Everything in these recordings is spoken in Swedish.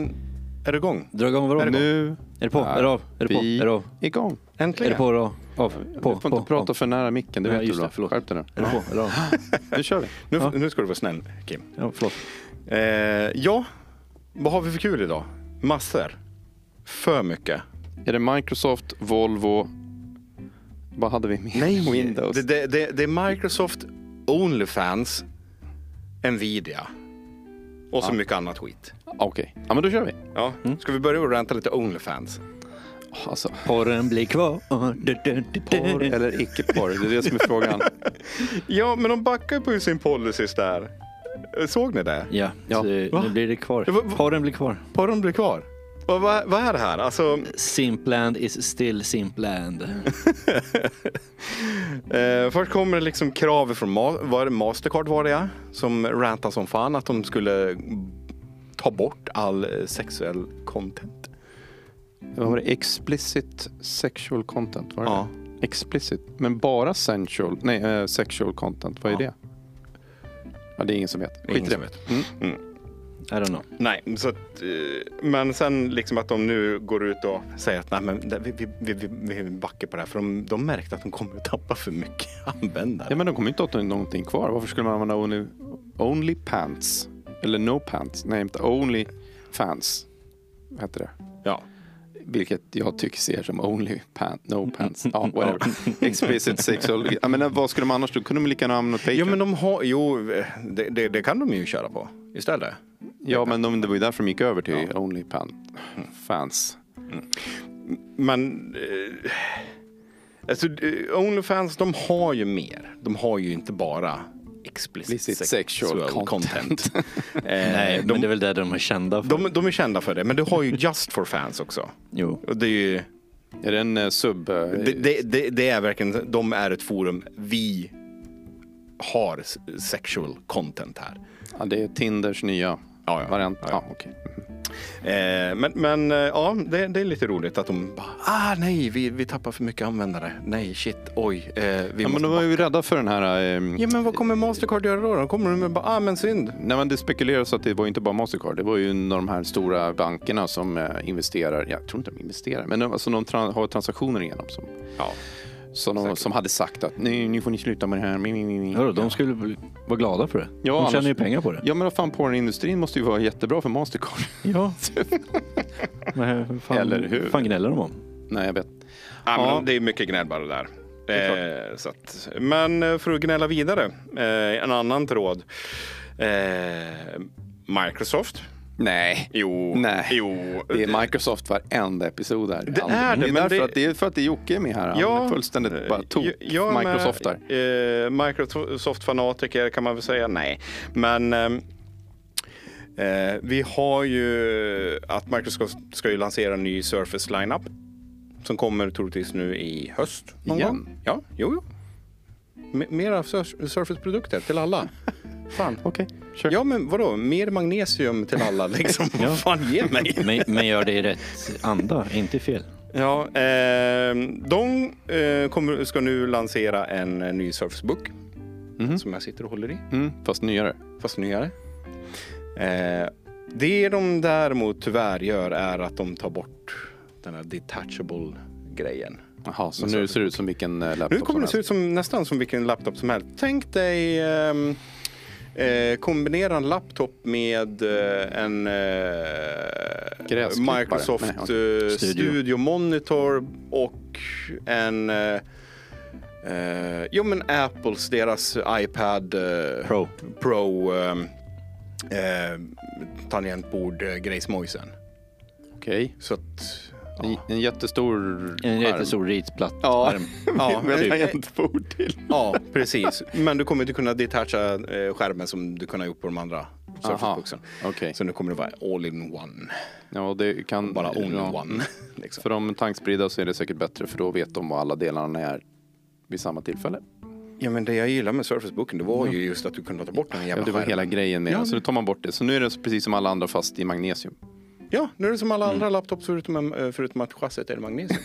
Men är det igång? Dra igång vadå? Nu Är det på? Är det av? Är det på? Är det av? igång. Är Äntligen? det på? Är det av? Av? På? Du får på, inte prata av. för nära micken, det Ja, vet du just bra. det, förlåt. Skärp dig nu. Är det på? Är det av? Nu kör vi. Nu, Ja. nu ska du vara snäll, Kim. Ja, förlåt. Eh, ja, vad har vi för kul idag? Massor. För mycket. Är det Microsoft, Volvo, vad hade vi mer? Windows. Det, det, det, det är Microsoft, Onlyfans, Nvidia och så mycket annat skit. Okej, ja men då kör vi. Ja. Ska vi börja med att ranta lite Onlyfans? Alltså, Porren blir kvar. Du, du, du, porr eller icke porr, det är det som är frågan. Ja, men de backar på sin policies där. Såg ni det? Ja, Ja. så Va? nu blir det kvar. Ja, va- va- Porren blir kvar. Porren blir kvar. Och vad, vad är det här? Alltså, Simpland is still Simpland. eh, först kommer det liksom krav från Ma- var det Mastercard var det ja, som rantade som fan att de skulle ta bort all eh, sexuell content. Vad var det? Explicit sexual content, var det Ja. det? Explicit, men bara sensual, nej, eh, sexual content, vad är Ja. det? Ja, det är ingen som vet. Skit Ingen i som det. vet. Mm. I don't know. Nej, så att, eh, men sen liksom att de nu går ut och säger att nej, men vi, vi, vi, vi backar på det här för de, de märkte att de kommer att tappa för mycket användare. Ja, men de kommer inte att ha någonting kvar. Varför skulle man använda only, only pants? Eller no pants? Inte only fans. Heter det? Ja. Vilket jag tycker ser som only pants, no pants. Ja, whatever. Explicit sexual. Jag menar, vad skulle de annars då? Kunde de lika gärna använda Patreon? ja, men de har, jo, det, det, det kan de ju köra på istället. Ja, men de, det var ju därför de gick över till only pan, fans. Men eh, alltså, eh, Onlyfans, de har ju mer. De har ju inte bara explicit, sexual, sexual content. eh, Nej, de, men det är väl det de är kända för. de, de är kända för det, men du har ju Just for fans också. Jo. Och det är ju... Är det en eh, sub? eh, Det, det, det, det är verkligen, de är ett forum. Vi har sexual content här. Ja, det är Tinders nya Ja, ja. variant. Ja, Ja, ja. okej. Eh, men men eh, ja, det, det är lite roligt att de bara, ah nej, vi, vi tappar för mycket användare. Nej, shit, oj. Eh, vi Ja, men de var ju rädda för den här... Eh, Ja men vad kommer Mastercard göra då? De kommer de med bara, ah men synd. Nej, men det spekuleras att det var inte bara Mastercard. Det var ju en av de här stora bankerna som eh, investerar. Jag tror inte de investerar, men de, alltså, de tran- har transaktioner igenom. Som, Ja. Som, de, som hade sagt att nu, nu får ni sluta med det här. Mi, mi, mi, mi. Hörru, de skulle bli- vara glada för det. Ja, de annars- tjänar ju pengar på det. Ja, men vad fan, porrindustrin måste ju vara jättebra för Mastercard. Ja. men fan, Eller hur? fan gnäller de om? Nej, jag vet. Ja, men Ja. det är mycket gnäll bara där. är Eh, så att, men eh, för att gnälla vidare, eh, en annan tråd. Eh, Microsoft. Nej. Jo, Nej. jo. Det är Microsoft varenda episod här. Det är det, det är men därför det- att det är för att det är Jocke med här. Han är fullständigt bara tok jag med, Microsoft där. Eh, Microsoft-fanatiker kan man väl säga, nej. Men ehm, eh, vi har ju att Microsoft ska ju lansera en ny Surface lineup som kommer troligtvis nu i höst. någon Igen? gång. Ja, jo, jo. M- Mera Sur- Surface-produkter till alla. Fan. Okej, kör. Ja, men vadå? Mer magnesium till alla liksom. Vad fan, ge mig. Men, men gör det i rätt anda, inte fel. Ja, eh, de eh, kommer, ska nu lansera en eh, ny Surface Book Mhm. som jag sitter och håller i, Mm, fast nyare. fast nyare. Eh, det de däremot tyvärr gör är att de tar bort den här detachable grejen. Jaha, så nu ser det ut som vilken eh, laptop Nu kommer det som se ut som, nästan som vilken laptop som helst. Tänk dig ehm, eh, kombinera en laptop med eh, en eh? Microsoft Nej, eh, Studio. Studio Monitor och en eh, jo men Apples, deras iPad Pro. Pro ehm, eh, tangentbord eh, grejsmojsen. Okej. Så att En, en jättestor En skärm. jättestor ritplatt Ja. skärm. Ja, med men- tangentbord till. Ja, precis. Men du kommer inte kunna detacha eh, skärmen som du kunde ha gjort på de andra Surface-boxen. Okej. Så nu kommer det vara all in one. Ja, det kan... Bara only ja. one. Liksom. För de tankspridda så är det säkert bättre för då vet de vad alla delarna är vid samma tillfälle. Ja, men det jag gillar med Surface-boken det var ju just att du kunde ta bort den här Ja, jävla det var skärmen. hela grejen med Ja, den. Så nu tar man bort det. Så nu är det precis som alla andra fast i magnesium. Ja, nu är det som alla Mm. andra laptops förutom, eh, förutom att chassit är magnesium.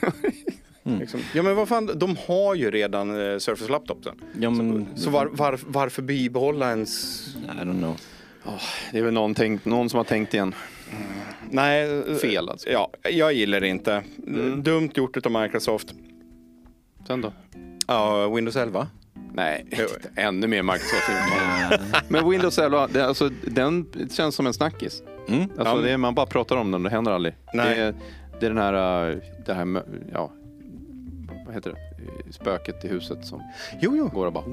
liksom. Ja, men vad fan, de har ju redan eh, Surface-laptopsen. Ja, men... Så var, var, varför bibehålla ens... I don't know. Det är väl någon, tänkt, någon som har tänkt igen. Nej, eh, Fel alltså. Ja, jag gillar det inte. Mm. Dumt gjort av Microsoft. Sen då? Ja, Windows 11. Nej, ännu mer Microsoft. Men Windows 11, det, alltså, den känns som en snackis. Mm. Alltså, Ja. det är, man bara pratar om den, det händer aldrig. Nej. Det, är, det är den här, äh, det här, ja, vad heter det? Spöket i huset som Jo, jo. går och bara...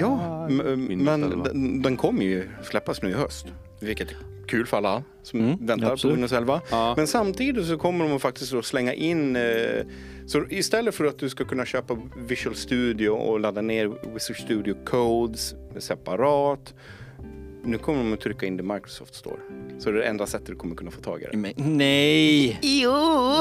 Ja, men 11. den, den kommer ju släppas nu i höst. Vilket är kul för alla som Mm, väntar på absolut. Windows 11. Ja. Men samtidigt så kommer de faktiskt att slänga in eh, så istället för att du ska kunna köpa Visual Studio och ladda ner Visual Studio Codes separat. Nu kommer de att trycka in det Microsoft Store. Så det är det enda sättet du kommer kunna få tag i det. Men, nej! Jo!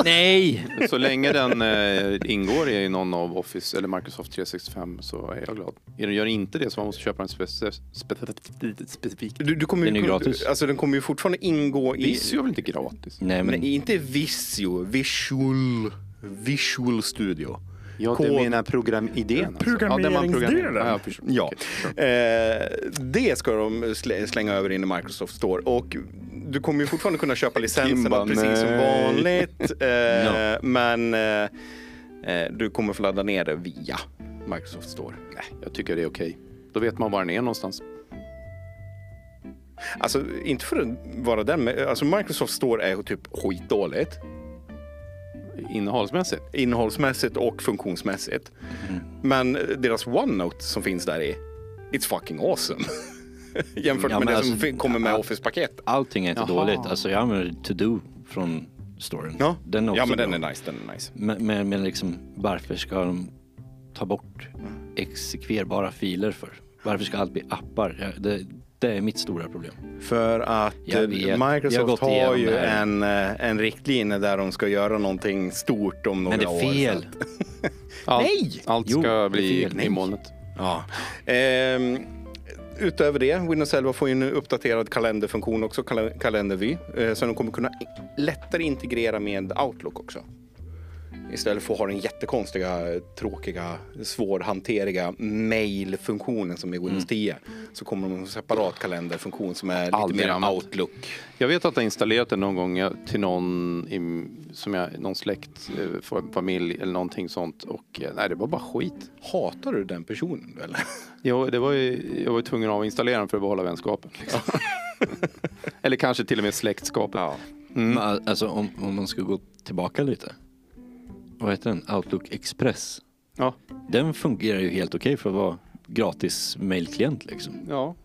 Nej! Så länge den eh, ingår i någon av Office eller Microsoft 365 så är jag glad. Gör inte det så man måste köpa en speci- speci- specifik. Du, du kommer Den är ju, gratis. Alltså den kommer ju fortfarande ingå i... Visio är väl inte gratis? Nej, men Nej, inte Visio, Visual, Visual Studio. Ja, Kod- du menar programidén? Alltså. Ja, programmerar. Ja, jag förstår. Ja. Sure. Eh, det ska de slä- slänga över in i Microsoft Store. Och du kommer ju fortfarande kunna köpa licenserna precis som nej. vanligt. Eh, Ja. Men eh, eh, du kommer få ladda ner det via Microsoft Store. Nej, jag tycker det är okej. Då vet man var den är någonstans. Alltså inte för att vara den, men alltså Microsoft Store är typ skitdåligt. Innehållsmässigt. Innehållsmässigt och funktionsmässigt. Men deras OneNote som finns där i, it's fucking awesome. Jämfört Ja, med men det som alltså, kommer med. Office-paket. allting är inte Jaha. dåligt. Alltså jag använder To-Do från storen. Ja. Den är ja, men den bra. är nice. Den är nice. Men, men, men liksom, varför ska de ta bort exekverbara filer för? Varför ska allt bli appar? Ja, det, det är mitt stora problem. För att Jag eh, vet. Har Microsoft har ju en, eh, en riktlinje där de ska göra någonting stort om några Men det är år. fel. att- Allt, Nej! Allt ska bli i molnet. Ja. Ehm, utöver det, Windows 11 får ju en uppdaterad kalenderfunktion också, kal- kalendervy. Eh, så de kommer kunna lättare integrera med Outlook också. Istället för att ha den jättekonstiga, tråkiga, svårhanteriga mailfunktionen som är Mm. Windows 10. Så kommer de med en separat kalenderfunktion som är lite Aldrig mer använt. Outlook. Jag vet att jag har installerat den någon gång till någon i, som jag, någon släkt, eh, fa- familj eller någonting sånt. Och eh, nej, det var bara skit. Hatar du den personen eller? Jo, det var ju, jag var ju tvungen att installera den för att behålla vänskapen. Liksom. eller kanske till och med släktskapet. Ja. Men, al- alltså om, om man ska gå tillbaka lite. Vad heter den? Outlook Express. Ja. Den fungerar ju helt okej för att vara gratis mailklient liksom. ja.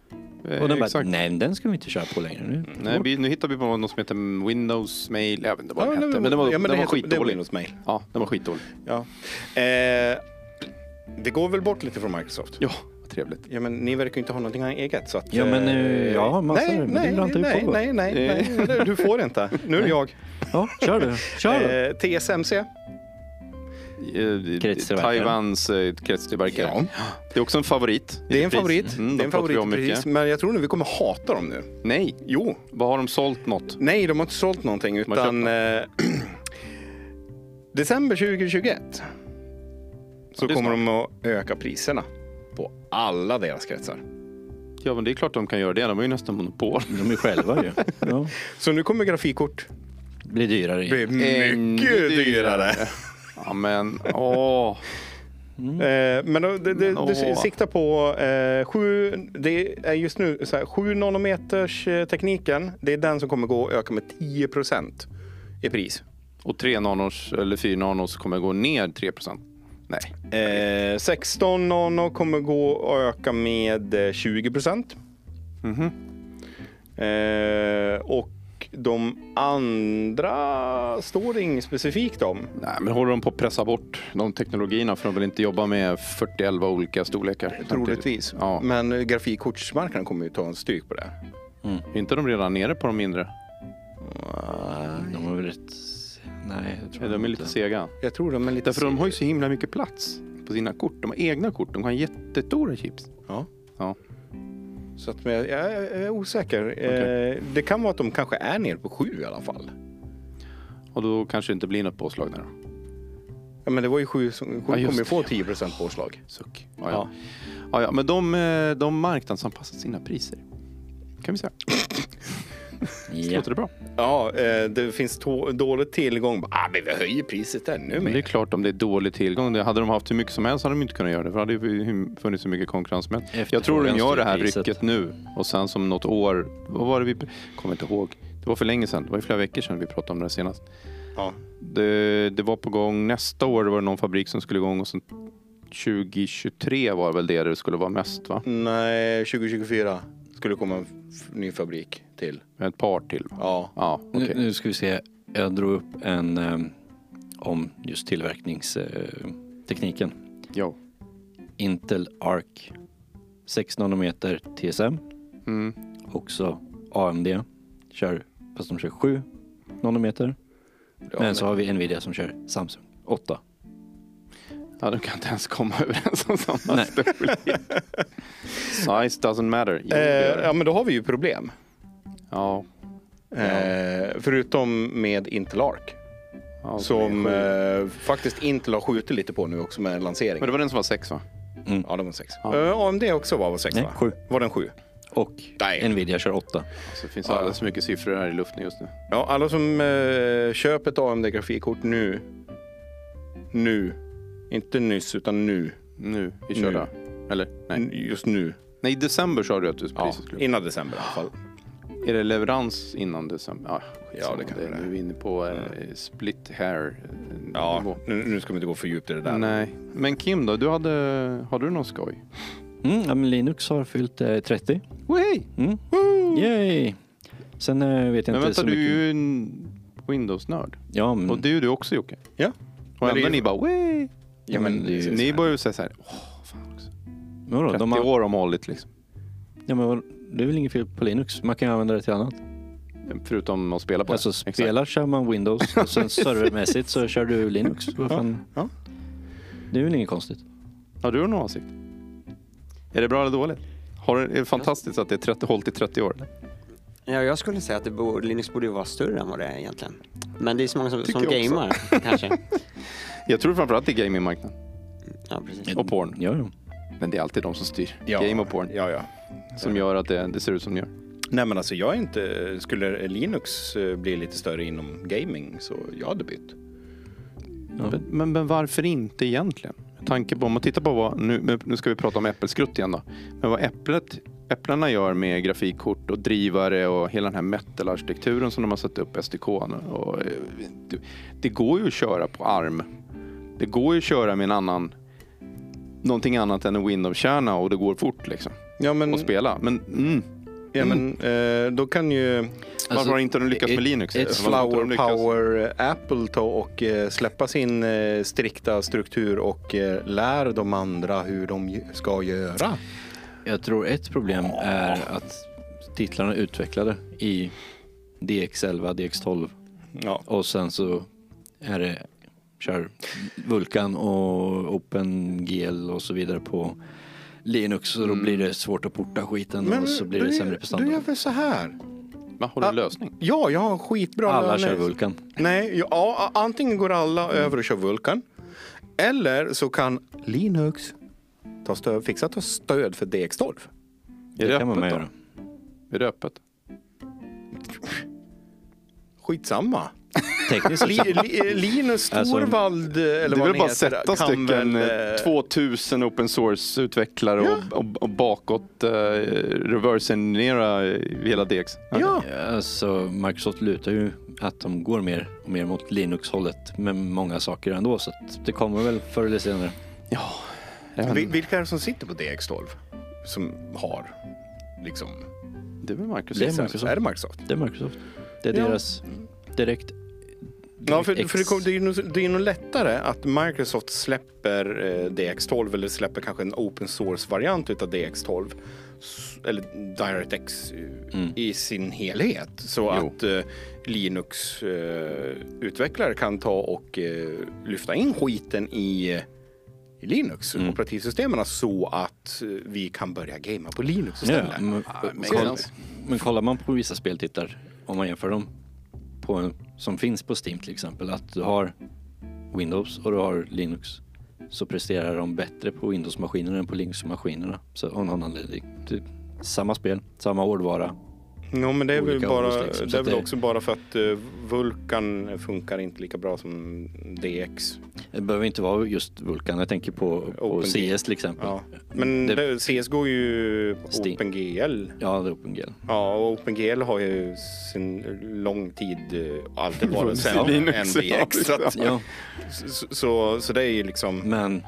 Eh, Och den bara, nej den ska vi inte köra på längre nu. Nej, vi, nu hittar vi på något som heter Windows Mail. Jag vet inte vad Ja, den hette. Men den var, ja, men den det var skitdålig. Windows Mail. Ja, den var skitdålig. Ja. Eh, det går väl bort lite från Microsoft? Ja, vad trevligt. Ja, men ni verkar ju inte ha någonting eget så att... Ja, men, eh, eh, ja, massor, nej, nej, nej, nej, nej, nej, nej, du får inte. Nu är det jag. Ja, kör du. Kör du. Eh, TSMC. Eh. Taiwans eh, kretstillverkare. Ja. Det är också en favorit. Det är en favorit. Mm, det är en favorit precis. Men jag tror nu vi kommer hata dem nu. Nej, Jo. vad har de sålt något? Nej, de har inte sålt någonting utan... Eh, december 2021 så är kommer de att öka priserna på alla deras kretsar. Ja, men det är klart de kan göra det. De har ju nästan monopol. De är själva ju. Ja. Så nu kommer grafikkort Blir dyrare. bli Ännu mycket dyrare. Ja, men åh. Eh, men det, det, det Åh. siktar på eh, sju, det är just nu så här, 7 nanometers eh, tekniken. Det är den som kommer gå och öka med 10% i pris. Och 3 nanos eller 4 nanos kommer gå ner 3 Nej. Eh, 16 nano kommer gå och öka med eh, 20 Mhm. eh, Och de andra står det inget specifikt om. Nej, men håller de på att pressa bort de teknologierna för de vill inte jobba med 41 olika storlekar? Troligtvis. Ja. Men grafikkortsmarknaden kommer ju ta en stryk på det. Är inte de redan nere på de mindre? De har väl rätt... Nej, jag tror De är inte. lite sega. Jag tror de är lite... Därför de har ju så himla mycket plats på sina kort. De har egna kort. De har jättestora chips. Ja. Ja. Så att, men jag, jag är osäker. Eh, det kan vara att de kanske är nere på sju i alla fall. Och då kanske det inte blir något påslag där. då. Ja, men det var ju sju som sju Ja, kommer ju få det. 10 påslag. Suck. Ja, ja. Ja, ja, men de, eh, de marknadsanpassar sina priser. kan vi säga. Ja. Låter det bra? Ja, eh, det finns dålig tillgång. Ah, men vi höjer priset ännu Men det är mer. klart om det är dålig tillgång. Det hade de haft hur mycket som helst hade de inte kunnat göra det. För det hade funnits så mycket konkurrens med. Jag tror de gör det här priset. rycket nu och sen som något år. Vad var det vi... Kommer inte ihåg. Det var för länge sedan. Det var ju flera veckor sedan vi pratade om det senast. Ja. Det, det var på gång nästa år. Det var någon fabrik som skulle igång och sen 2023 var väl det det skulle vara mest va? Nej, 2024 skulle komma en ny fabrik till. Ett par till va? Ja. Ja, okej. Nu, nu ska vi se. Jag drog upp en ehm, om just tillverkningstekniken. Jo. Intel Arc 6 nanometer TSM. Mm. Också AMD. Kör, fast de kör 7 nanometer. Men så har vi Nvidia som kör Samsung 8. Ja, de kan inte ens komma överens om samma Nej. storlek. Size doesn't matter. Jo, det Eh, gör det. ja, men då har vi ju problem. Ja. Eh, förutom med Intel Arc. ja, som eh, faktiskt Intel har skjutit lite på nu också med lansering. Men det var den som var sex va? Mm. Ja, det var sex. Ja. Eh, AMD också var väl sex Nej, va? sju. Var den sju? Och Nej. Nvidia kör 8. Så det finns Ja. alldeles för mycket siffror här i luften just nu. Ja, alla som eh, köper ett AMD-grafikkort nu. Nu. Inte nyss, utan nu. Nu, vi kör Nu. då. Eller? Nej. N- Just nu. Nej, i december sa du att du Ja, priset skulle innan december i alla fall. Är det leverans innan december? Ja, Ja, det kan det. det. Nu är vi inne på eh, split hair eh, Ja, nu, nu ska vi inte gå för djupt i det där. Nej. Men Kim då, du hade, hade du någon skoj? Mm, ja, men Linux har fyllt eh, 30. Way! Mm. Yay! Sen eh, vet jag Men inte vänta, så du är mycket. ju en Windows-nörd. Ja, men, Och det är ju du också Jocke. Ja. Och Men ändå är- ni bara way! ja, men, är ju- Ni börjar ju säga så här, åh fan också. men vadå, 30 de har, år om hållit liksom. ja, men, det är väl inget fel på Linux. Man kan ju använda det till annat. Förutom att spela på Alltså det. Exakt. spelar kör man Windows och sen servermässigt så kör du Linux. Vad fan? Ja. Det är väl inget konstigt. Har du någon åsikt? Är det bra eller dåligt? Har du, är det fantastiskt att det är 30, hållit i 30 år? Ja, jag skulle säga att det borde, Linux borde ju vara större än vad det är egentligen. Men det är så många som, som gamer kanske. Jag tror framförallt det är gamingmarknaden. Ja, precis. Och porn. Ja, ja. Men det är alltid de som styr. Ja. Game och porn. Ja, ja. Som gör att det, det ser ut som det gör. Nej men alltså jag är inte, skulle Linux eh, bli lite större inom gaming så jag hade bytt. Ja. Men, men, men varför inte egentligen? Med tanke på, om man tittar på vad, nu, nu ska vi prata om äppelskrutt igen då. Men vad äpplet, äpplena gör med grafikkort och drivare och hela den här metal-arkitekturen som de har satt upp, SDK. Och, det, det går ju att köra på ARM. Det går ju att köra med en annan, någonting annat än en Windows-kärna och det går fort liksom Ja men, att spela. Men mm, ja, men eh, då kan ju varför har inte de lyckats med Linux? ett Flower lyckats? Power Apple ta och eh, släppa sin eh, strikta struktur och eh, lär de andra hur de ska göra. Jag tror ett problem är att titlarna är utvecklade i DX11, DX12 Ja. och sen så är det kör Vulkan och OpenGL och så vidare på Linux och då Mm. blir det svårt att porta skiten och så blir det sämre Då prestanda. gör vi så här. Va, har du en lösning? Ja, jag har en skitbra Alla lösning. kör Vulkan. Nej, ja, antingen går alla över och kör Vulkan. Eller så kan Linux ta stöd, fixa ta stöd för DX12. Är Det det kan man öppet med göra. Är det öppet? Skitsamma. Tekniskt Li, li, Linus Alltså, Torvald, eller Det är vad väl bara heter, sätta stycken väl, eh, eh, 2000 open source-utvecklare och, och, och bakåt uh, reverse-engineera eh, hela DX. Ja, Alltså, Microsoft lutar ju att de går mer och mer mot Linux-hållet med många saker ändå så att det kommer väl förr eller senare. ja. inte. vilka är det som sitter på DX12? Som har liksom... Det är väl Microsoft. Det är? Microsoft. Är det Microsoft? Det är Microsoft. Det är Ja. deras direkt... Ja, för, för det, kom, det, är nog, det är nog lättare att Microsoft släpper eh, DX12 eller släpper kanske en open source-variant utav DX12 s- eller DirectX eh, Mm. i sin helhet så Jo. att eh, Linux-utvecklare kan ta och eh, lyfta in skiten i, eh, Linux, Mm. operativsystemen, så att eh, vi kan börja gamea på Linux Ja, istället. men, makes kolla, sense. men kollar man på vissa speltitlar, om man jämför dem på som finns på Steam till exempel, att du har Windows och du har Linux så presterar de bättre på Windows-maskinerna än på Linux-maskinerna. Så av någon anledning. Typ, samma spel, samma hårdvara, Ja, men det är väl, bara, liksom, det är väl också bara för att uh, Vulkan funkar inte lika bra som DX. Det behöver inte vara just Vulkan. Jag tänker på, på. CS till exempel. Ja. Men Det- det, CS går ju Steam. OpenGL. Ja, det är OpenGL. Ja, och OpenGL har ju sin lång tid eh, alltid varit sämre än DX. Så, att, Ja, så, så, så det är ju liksom... men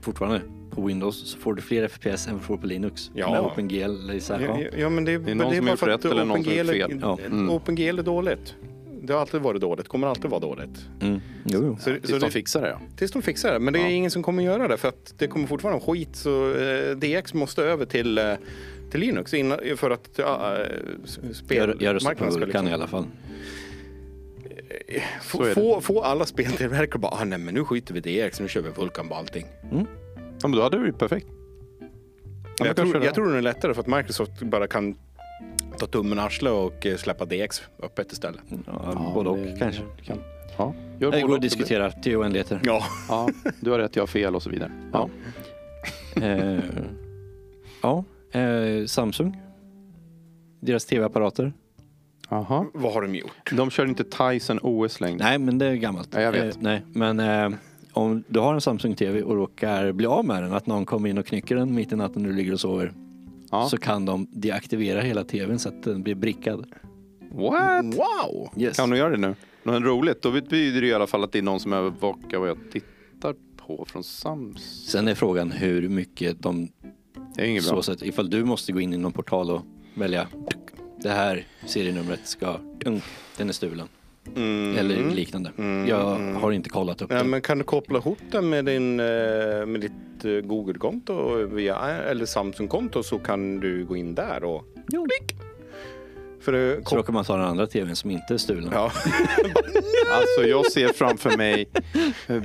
fortfarande på Windows så får du fler FPS än vad du får på Linux. Ja. Med OpenGL eller Ja, ja. ja, ja, men det, Det är någon det är som bara gjort för att rätt eller någon som OpenGL gjort fel. Ja. Mm. OpenGL är dåligt. Det har alltid varit dåligt, kommer alltid vara dåligt. Mm. Jo, jo. Så, Tills så de det, fixar det ja. tills de fixar det. Men det är Ja. ingen som kommer göra det för att det kommer fortfarande vara skit. Så eh, DX måste över till, eh, till Linux innan, för att ja, eh, spelmarknaden ska Vulkan liksom, i alla fall. Så få, det. få, få alla speltillverkare bara, ah, nej men nu skiter vi i DX, nu kör vi Vulkan på allting. Mm. Ja men då hade det blivit perfekt. Ja, jag, tror, det. jag tror det är lättare för att Microsoft bara kan ta tummen i arslet och eh, släppa DX öppet istället. Ja, både och det- kanske. Kan. Ja, gör Det går och. att diskutera till oändligheter. Ja, Ja, du har rätt, jag har fel och så vidare. Ja. Eh, ja, eh, Samsung. Deras tv-apparater. Aha. vad har de gjort? De kör inte Tyson OS längre. Nej, men det är gammalt. Ja, jag vet. Eh, nej, men eh, om du har en Samsung TV och råkar bli av med den, att någon kommer in och knycker den mitt i natten när du ligger och sover, Ja. så kan de deaktivera hela TVn så att den blir brickad. What? Wow! Yes. Kan de göra det nu? Något roligt? Då betyder det i alla fall att det är någon som övervakar vad jag tittar på från Sams. Sen är frågan hur mycket de Det är inget bra. så sätt, ifall du måste gå in i någon portal och välja det här serienumret ska, den är stulen. Mm. Eller liknande. Mm. Jag har inte kollat upp Ja, det. men kan du koppla ihop den med, din, eh, med ditt eh, Google-konto eller Samsung-konto så kan du gå in där och klick. För det, Så då kan man ta den andra tvn som inte är stulen. ja. Alltså jag ser framför mig eh,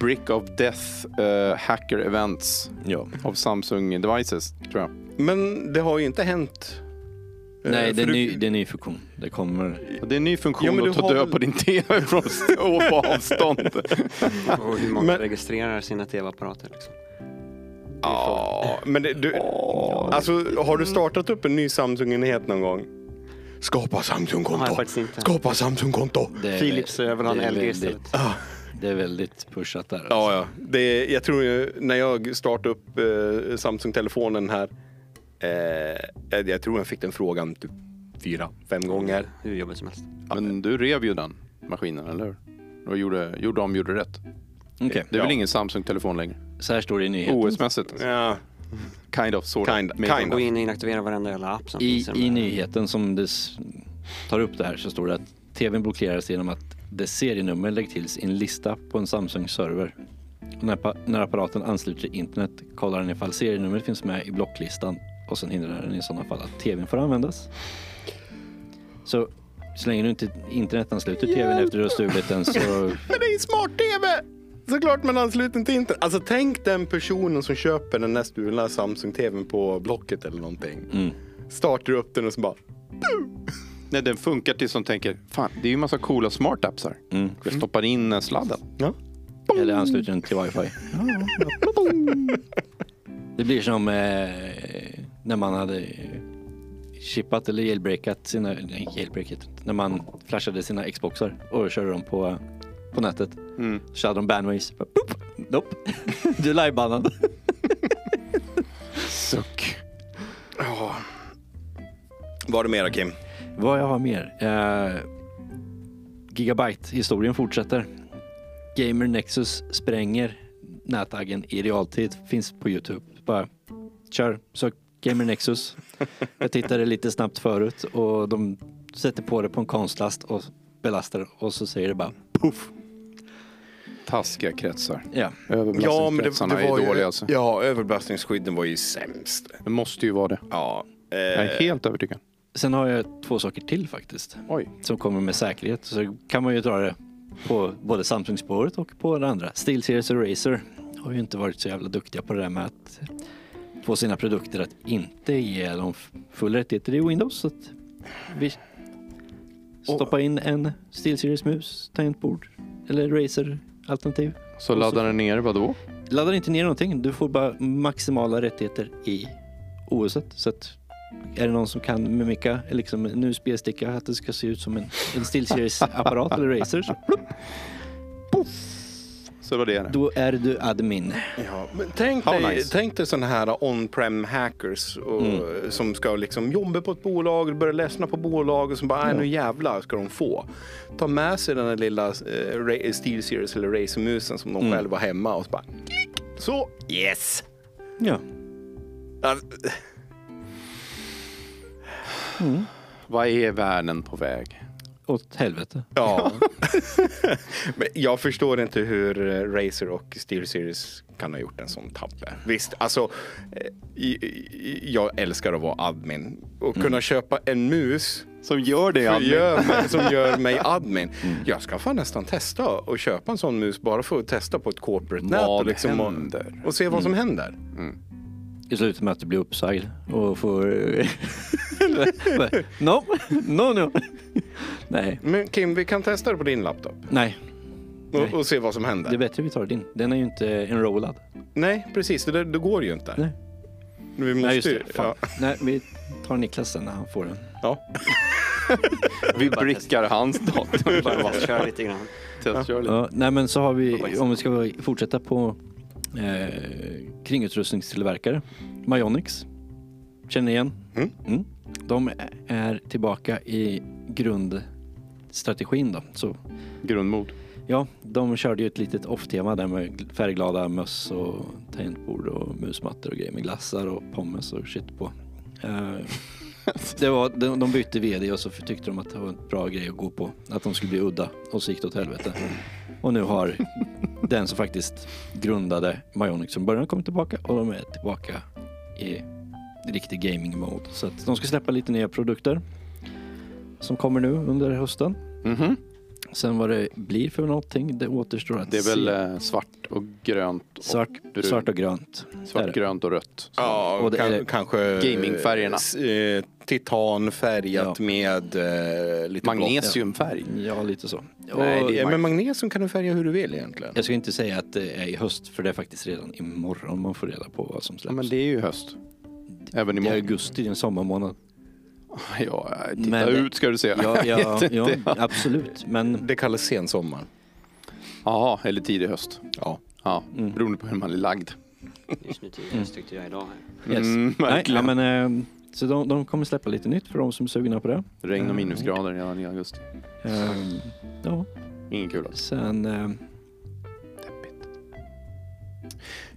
Brick of Death eh, Hacker Events Ja. av Samsung Devices, tror jag. Men det har ju inte hänt. Eh, Nej, det är, du- ny, det är ny funktion. Det kommer... Det är en ny funktion Ja, men att du ta har död väl- på din TV från och på avstånd. Och hur många Men- registrerar sina tv-apparater. Liksom. Ja, men det, du, alltså har du startat upp en ny Samsung-enhet någon gång? Skapa Samsung-konto! Skapa Samsung-konto! Är, Philips vill ha en det är LG väldigt- istället. Det är väldigt pushat där. alltså. Ja, ja. Det, jag tror ju, när jag startade upp eh, Samsung-telefonen här, eh, jag, tror jag fick den frågan typ fyra, fem gånger. Hur jobbigt som helst. Men du rev ju den maskinen, eller hur? Och gjorde, gjorde om, gjorde rätt. Okej, Det är väl Ja. ingen Samsung-telefon längre? så här står det i nyheten. OS-mässigt. Ja, Kind of, sort of. Kind- maybe. kind Gå in och inaktivera varenda jävla app som I, finns. I nyheten som det tar upp det här så står det att tvn blockeras genom att dess serienummer läggs till i en lista på en Samsung-server. När, när apparaten ansluter till internet kollar den ifall serienumret finns med i blocklistan och sen hindrar den i sådana fall att tvn får användas. Så så länge du inte internetansluter tvn efter du har stulit den så... Men det är ju smart-tv! Såklart man ansluter inte internet. Alltså tänk den personen som köper den där stulna Samsung-tvn på Blocket eller någonting. Mm. Startar upp den och så bara... Nej, den funkar till som tänker, fan, det är ju en massa coola smart apps här. Mm. Jag stoppar in sladden. Ja. Eller ansluter den till wifi. Det blir som eh, när man hade chippat eller jailbreakat sina, nej jailbreakat, när man flashade sina Xboxar och körde dem på, på nätet. Mm. Så hade de bandways. Boop, Nope. Du är livebannad. Suck. Ja. Vad har du mera Kim? Vad jag har mer? Eh, Gigabyte-historien fortsätter. Gamer Nexus spränger nätaggen i realtid. Finns på Youtube. Bara kör, sök Gamer Nexus. Jag tittade lite snabbt förut och de sätter på det på en konstlast och belastar och så säger det bara puff. Taskiga kretsar. Ja, Överbelastningskretsarna är dåliga alltså. Ja, överbelastningsskydden var ju sämst. Det måste ju vara det. Ja. Eh, Jag är helt övertygad. sen har jag två saker till faktiskt. Oj. som kommer med säkerhet. Så kan man ju dra det på både Samsung-spåret och på det andra. SteelSeries och Razer har ju inte varit så jävla duktiga på det där med att få sina produkter att inte ge dem full rättigheter i Windows. Så att vi stoppar in en SteelSeries-mus, tangentbord eller Razer-alternativ. Så laddar den ner vadå? Laddar inte ner någonting. Du får bara maximala rättigheter i OS. Så att Är det någon som kan mimika liksom en USB-sticka att det ska se ut som en, en SteelSeries-apparat eller Razer? Så, plupp, Så det var det. då är du admin. Ja, men tänk, How dig, nice. tänk dig sådana här on-prem hackers och, Mm. som ska liksom jobba på ett bolag, börja ledsna på bolag och så bara, nej nu jävlar ska de få. Ta med sig den där lilla eh, Ra- SteelSeries eller Razer-musen som de Mm. själva har hemma och så bara, klick, så, yes! Ja. Alltså, Vad är världen på väg? Åt helvete. Ja. Men jag förstår inte hur eh, Razer och SteelSeries kan ha gjort en sån tabbe. Visst, alltså eh, jag älskar att vara admin och kunna köpa en mus Som gör det, admin. gör, mig, som gör mig admin. Jag ska fan nästan testa och köpa en sån mus bara för att testa på ett corporate nät Vad och, liksom och, se vad som händer. Det slutar med att du blir uppsagd och får... no, no, no. Nej, Men Kim, vi kan testa det på din laptop nej. Och, och se vad som händer. Det är bättre vi tar din. Den är ju inte enrollad. Nej, precis. Det, där- det går ju inte. Nej. Vi måste Nej, just ju- det. Fan. Nej, vi tar Niklas sen när han får den. Ja. Vi brickar hans dator. Bara köra lite grann. Lite. Ja, nej men så har vi, om vi ska fortsätta på eh, kringutrustningstillverkare, Myonix. Känner igen? Mm. De är tillbaka i grundstrategin då. Så Grundmod. ja, de körde ju ett litet off-tema där med färgglada möss och tangentbord och musmattor och grejer med glassar och pommes och shit på. Eh, det var, de, de bytte vd och så tyckte de att det var en bra grej att gå på. Att de skulle bli udda och så gick det åt helvete. Och nu har den som faktiskt grundade Myonix från början kommit tillbaka och de är tillbaka i riktig gaming mode. Så att de ska släppa lite nya produkter som kommer nu under hösten. Mhm. Sen vad det blir för någonting, det återstår att Det är väl se. eh, svart och grönt. Och Svart, brun. svart och grönt. Svart, grönt och rött. Ja, Och det kan, är- kanske Gamingfärgerna. s- Eh, titanfärgat Ja. med eh, lite Magnesiumfärg. Ja, lite så. Nej, och det. Ja, men magnesium kan du färga hur du vill egentligen. jag ska inte säga att det är i höst, för det är faktiskt redan imorgon man får reda på vad som Ja, släpps. men det är ju höst. Även det är imorgon. augusti, det är en sommarmånad. Ja, titta Men- ut ska du se. Ja, ja, ja absolut. Men Det kallas sensommar. Jaha, eller tidig höst. Ja. Ja, Mm. beroende på hur man är lagd. Just nu tidigast tyckte jag idag här. yes. Mm, Nej, verkligen. ja, men, eh, så de, de kommer släppa lite nytt för de som är sugna på det. Regn och Mm. minusgrader redan i augusti. Ehm, ja, Ingen kul alltså. sen... Eh,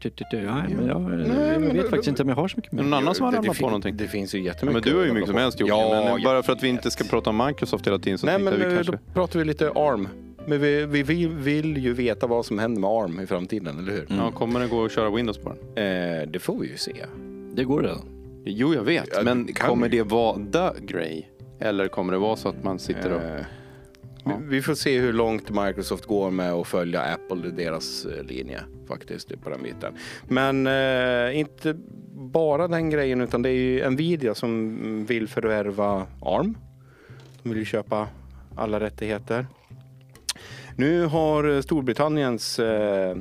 tu, tu, tu, ja, men jag, Nej, jag men vet det- faktiskt inte om jag har så mycket det någon mer. annan som har Det- ramlat det på fin- någonting? Det finns ju Ja, jättemycket. men du har ju mycket som helst. Jocke. Ja, bara för att vi inte ska prata om Microsoft hela tiden så Nej, men vi kanske... då pratar vi lite ARM. Men vi, vi, vi vill ju veta vad som händer med ARM i framtiden, eller hur? Mm. Ja, kommer det gå att köra Windows på den? Eh, det får vi ju se. Det går redan. Jo, jag vet. Ja, men det kommer vi. det vara the grey? Eller kommer det vara så att man sitter och... Eh, Ja. vi, får se hur långt Microsoft går med att följa Apple i deras eh, linje faktiskt på den biten. Men eh, inte bara den grejen utan det är ju Nvidia som vill förvärva ARM. De vill ju köpa alla rättigheter. Nu har Storbritanniens eh,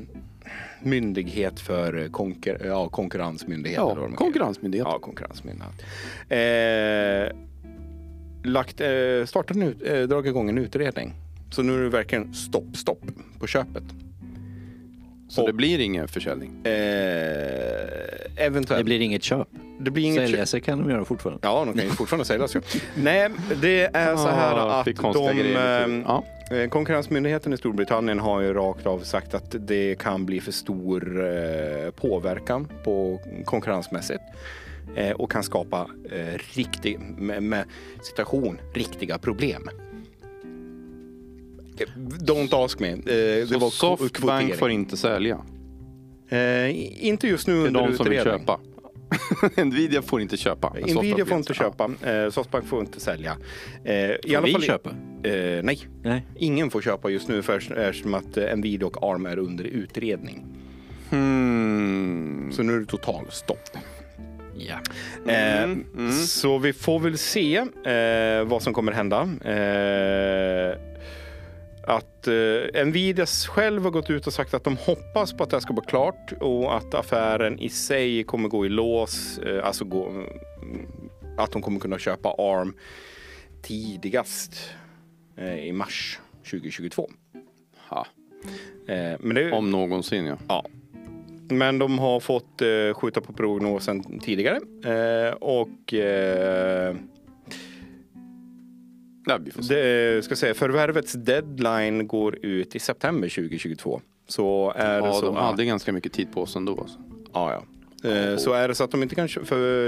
myndighet för konkur- ja, konkurrensmyndighet. Ja, konkurrensmyndighet. Ja, konkurrensmyndighet. Eh, lagt, eh, startat en ut, eh, dragit igång en utredning. Så nu är det verkligen stopp, stopp på köpet. Så Och- det blir ingen försäljning. Eh, eventuellt. Det blir inget köp. det blir inget Sälja sig kan de göra fortfarande. Ja, de kan ju fortfarande säljas. Nej, det är så här Ah, att de... grejer. eh, Ja. Eh, Konkurrensmyndigheten i Storbritannien har ju rakt av sagt att det kan bli för stor eh, påverkan på konkurrensmässigt och kan skapa eh, riktig, med, med citation, riktiga problem. Eh, Don't ask me. Eh, det Så var Softbank kvotering. får inte sälja. Eh, inte just nu Det är under de som vill utredning. köpa. Nvidia får inte köpa. Nvidia Softbank får inte ja. köpa, eh, Softbank får inte sälja. Eh, i Får alla vi fall, köpa? Eh, nej, Nej. ingen får köpa just nu för, eftersom att eh, Nvidia och ARM är under utredning. Hmm. Så nu är det total stopp. Ja. Mm, Eh, Så vi får väl se eh, vad som kommer hända. Eh, att eh, Nvidia själv har gått ut och sagt att de hoppas på att det här ska bli klart och att affären i sig kommer gå i lås, eh, alltså gå, mm, att de kommer kunna köpa ARM tidigast eh, i mars 2022. Ja, Eh, men, det, om någonsin ja. ja. Men de har fått eh, skjuta på prognosen tidigare eh, och eh, ja det, ska säga, förvärvets deadline går ut i september 2022. Så är det Ja, så de hade ganska mycket tid på sig ändå. Alltså. Ja, ja. Eh, Så är det så att de inte kan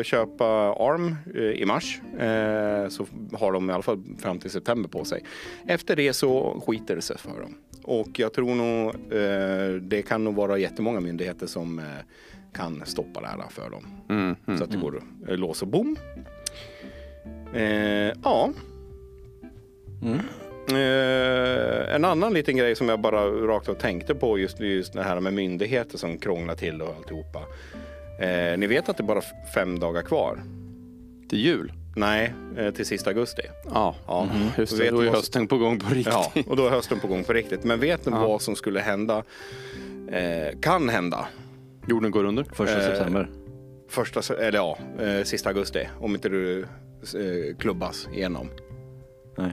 köpa ARM eh, i mars eh, så har de i alla fall fram till september på sig. Efter det så skiter det sig för dem. Och jag tror nog det kan nog vara jättemånga myndigheter som kan stoppa det här för dem. Mm, mm. Så att det går eh, lås och bom. Ja. Mm. Eh, en annan liten grej som jag bara rakt av tänkte på just, just det här med myndigheter som krånglar till och alltihopa. Eh, ni vet att det är bara fem dagar kvar? Till jul? Nej, eh, till sista augusti. Ja, Ja. just det. Vet Då är hösten på gång på riktigt. Ja, och då är hösten på gång på riktigt. Men vet ni Ja. vad som skulle hända? Eh, kan hända. Jorden går under. Första Eh, september. Första, eller ja, eh, sista augusti. Om inte du eh, klubbas igenom. Nej.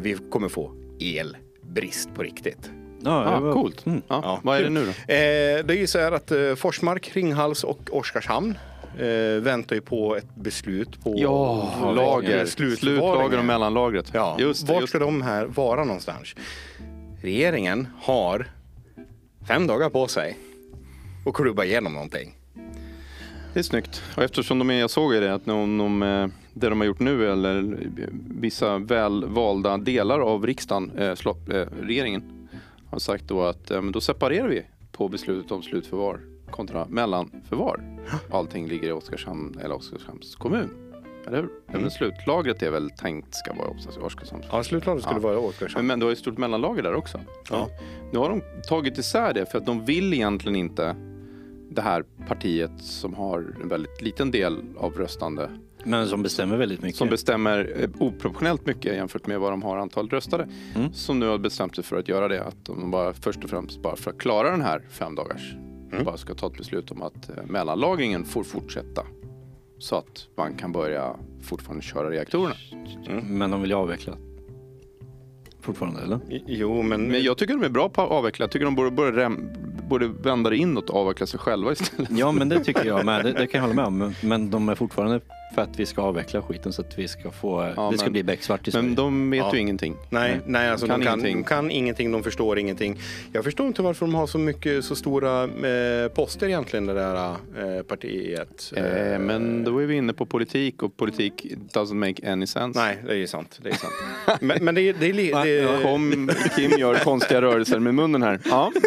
Vi kommer få elbrist på riktigt. Ja, Ah, var- coolt. Mm. Ja, Ja, vad är det nu då? Eh, det är ju så här att eh, Forsmark, Ringhals och Oskarshamn eh, väntar ju på ett beslut på lager. slutförvaringen. Slutlager och mellanlagret. Ja, Just det, vart just ska de här vara någonstans? Regeringen har fem dagar på sig att klubba igenom någonting. Det är snyggt. Och eftersom de är, jag såg ju det, att de, de, eh, det de har gjort nu, eller vissa väl valda delar av riksdagen, eh, slå, eh, regeringen, har sagt då att eh, men då separerar vi på beslutet om slutförvar kontra mellanförvar. Allting ligger i Oskarshamn eller Oskarshamns kommun. Eller hur? Även slutlagret är väl tänkt ska vara i Oskarshamns Ja, slutlagret skulle Ja. vara Men, Oskarshamn. men du har ju ett stort mellanlager där också. Ja. Nu har de tagit isär det för att de vill egentligen inte det här partiet som har en väldigt liten del av röstande Men som bestämmer väldigt mycket. som bestämmer eh, oproportionellt mycket jämfört med vad de har antal röstade. Mm. Som nu har bestämt sig för att göra det. Att de bara först och främst bara för att klara den här fem dagars Mm. bara ska ta ett beslut om att eh, mellanlagringen får fortsätta. Så att man kan börja fortfarande köra reaktorerna. Men de vill ju avveckla. Fortfarande eller? Jo, men, Men jag tycker de är bra på att avveckla. Jag tycker de borde, borde, rem, borde vända det inåt och avveckla sig själva istället. Ja men det tycker jag med. Det, det kan jag hålla med om. Men- Men de är fortfarande för att vi ska avveckla skiten så att vi ska få, Ja, det ska men- bli becksvart i Sverige. Men de vet Ja. ju ingenting. Nej, nej alltså Kan de, kan, ingenting. de kan ingenting, de förstår ingenting. Jag förstår inte varför de har så mycket, så stora eh, poster egentligen, det där eh, partiet. Eh, men då är vi inne på politik och politik doesn't make any sense. Nej, det är ju sant. Det är sant. men, men det, är- det är... Det, Kom, Kim gör konstiga rörelser med munnen här. Ja.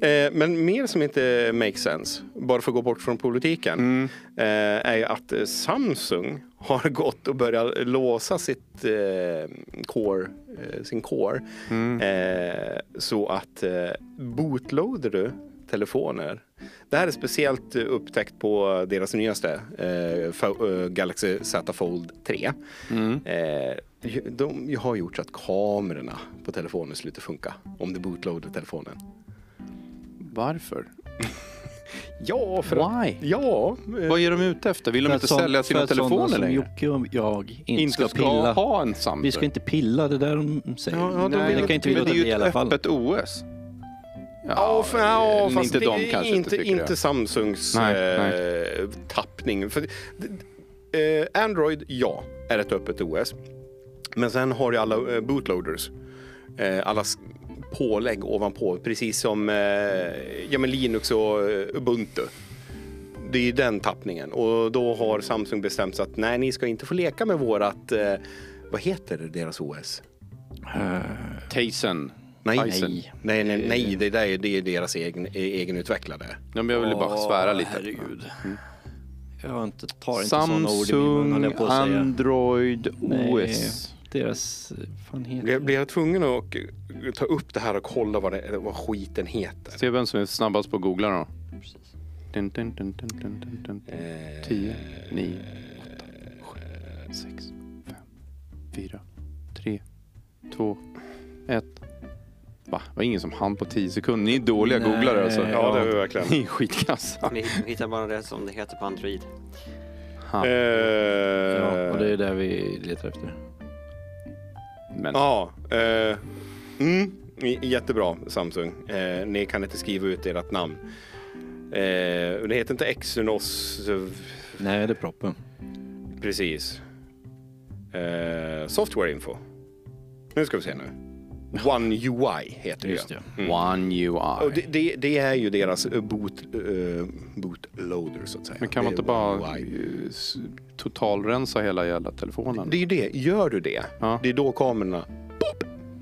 Eh, men mer som inte makes sense, bara för att gå bort från politiken, Mm. eh, är ju att eh, Samsung har gått och börjat låsa sitt eh, core, eh, sin core. Mm. Eh, så att eh, bootloader du telefoner. Det här är speciellt upptäckt på deras nyaste eh, eh, Galaxy Z Fold 3. Mm. De har gjort så att kamerorna på telefonen slutar funka om du bootloadar telefonen. Varför? Ja, för att... Why? Ja. eh, Vad är de ute efter? Vill de inte att sån- sälja sina att telefoner som längre? Jocke och jag inte, Inte ska ska pilla. ha en Samsung? Vi ska inte pilla, det där de säger. Ja, ja, de Nej, vill det kan inte vi det är ju ett öppet OS. Ja, för, ja eh, fast inte det, de kanske inte, inte det. Samsungs Nej, eh, tappning. För, eh, Android, ja, är ett öppet OS. Men sen har du alla eh, bootloaders. Eh, alla pålägg ovanpå, precis som eh, ja, men Linux och eh, Ubuntu. Det är ju den tappningen och då har Samsung bestämt sig att nej, ni ska inte få leka med vårat, eh, vad heter deras OS? Eh, Tizen. Nej, nej, nej, nej, nej det där är, det är deras egen, egenutvecklade. Ja, men jag ville bara svära lite. Herregud. Jag inte, tar inte sådana ord i min mun, Samsung på att säga. Android Nej. Deras, fan heter Blir, jag tvungen att eh, ta upp det här och kolla vad, det, vad skiten heter? Se vem som är snabbast på att googla då. Dun, dun, dun, dun, dun, dun, dun. Eh, 10, 9, 8, 7, 6, 5, 4, 3, 2, 1. Va? Det var ingen som hann på 10 sekunder. Ni är dåliga Nej. googlare alltså. Ja, det är vi verkligen. Ni är skitkassa. Vi hittar bara det som det heter på Android. Ha. Eh, Ja, och det är det vi letar efter. Men Ja, eh, mm, jättebra Samsung. Eh, ni kan inte skriva ut ert namn. Eh, det heter inte Exynos, Nej, det är proppen. precis. Eh, software info. Nu ska vi se nu. One UI heter det. Just ju. det. Mm. One UI. Och det, det, det är ju deras eh, boot, eh, bootloader så att säga. Men kan man Det inte bara UI. totalrensa hela jävla telefonen? Det är ju det. Gör du det, Ja. det är då kamerorna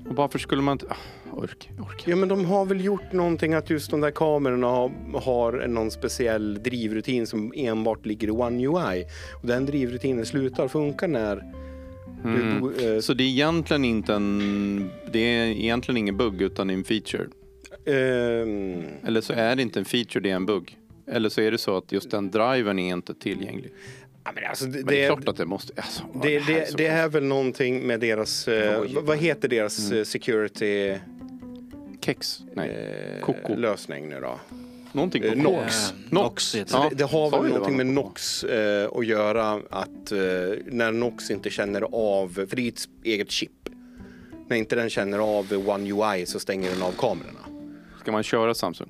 Och varför skulle man inte... Ah, ork, ork. Ja men de har väl gjort någonting att just de där kamerorna har, har någon speciell drivrutin som enbart ligger i One UI. Och den drivrutinen slutar funka när. Mm. bo- eh, Så det är egentligen inte en... Det är egentligen ingen bugg utan en feature. ehm, Eller så är det inte en feature, det är en bugg. Eller så är det så att just den driven är inte tillgänglig. ja, men alltså, det, Men det är det, klart att det måste... Alltså, det, här är det, det är väl någonting med deras... Eh, vad heter deras Mm. eh, security Kex? Nej. eh, Koko. lösning nu då? Någonting på Nox. Eh, Nox heter Så Ja, det, det har väl någonting med NOx eh, att göra att eh, när NOx inte känner av, för det är ett eget chip. När inte den känner av One UI så stänger den av kamerorna. Ska man köra Samsung?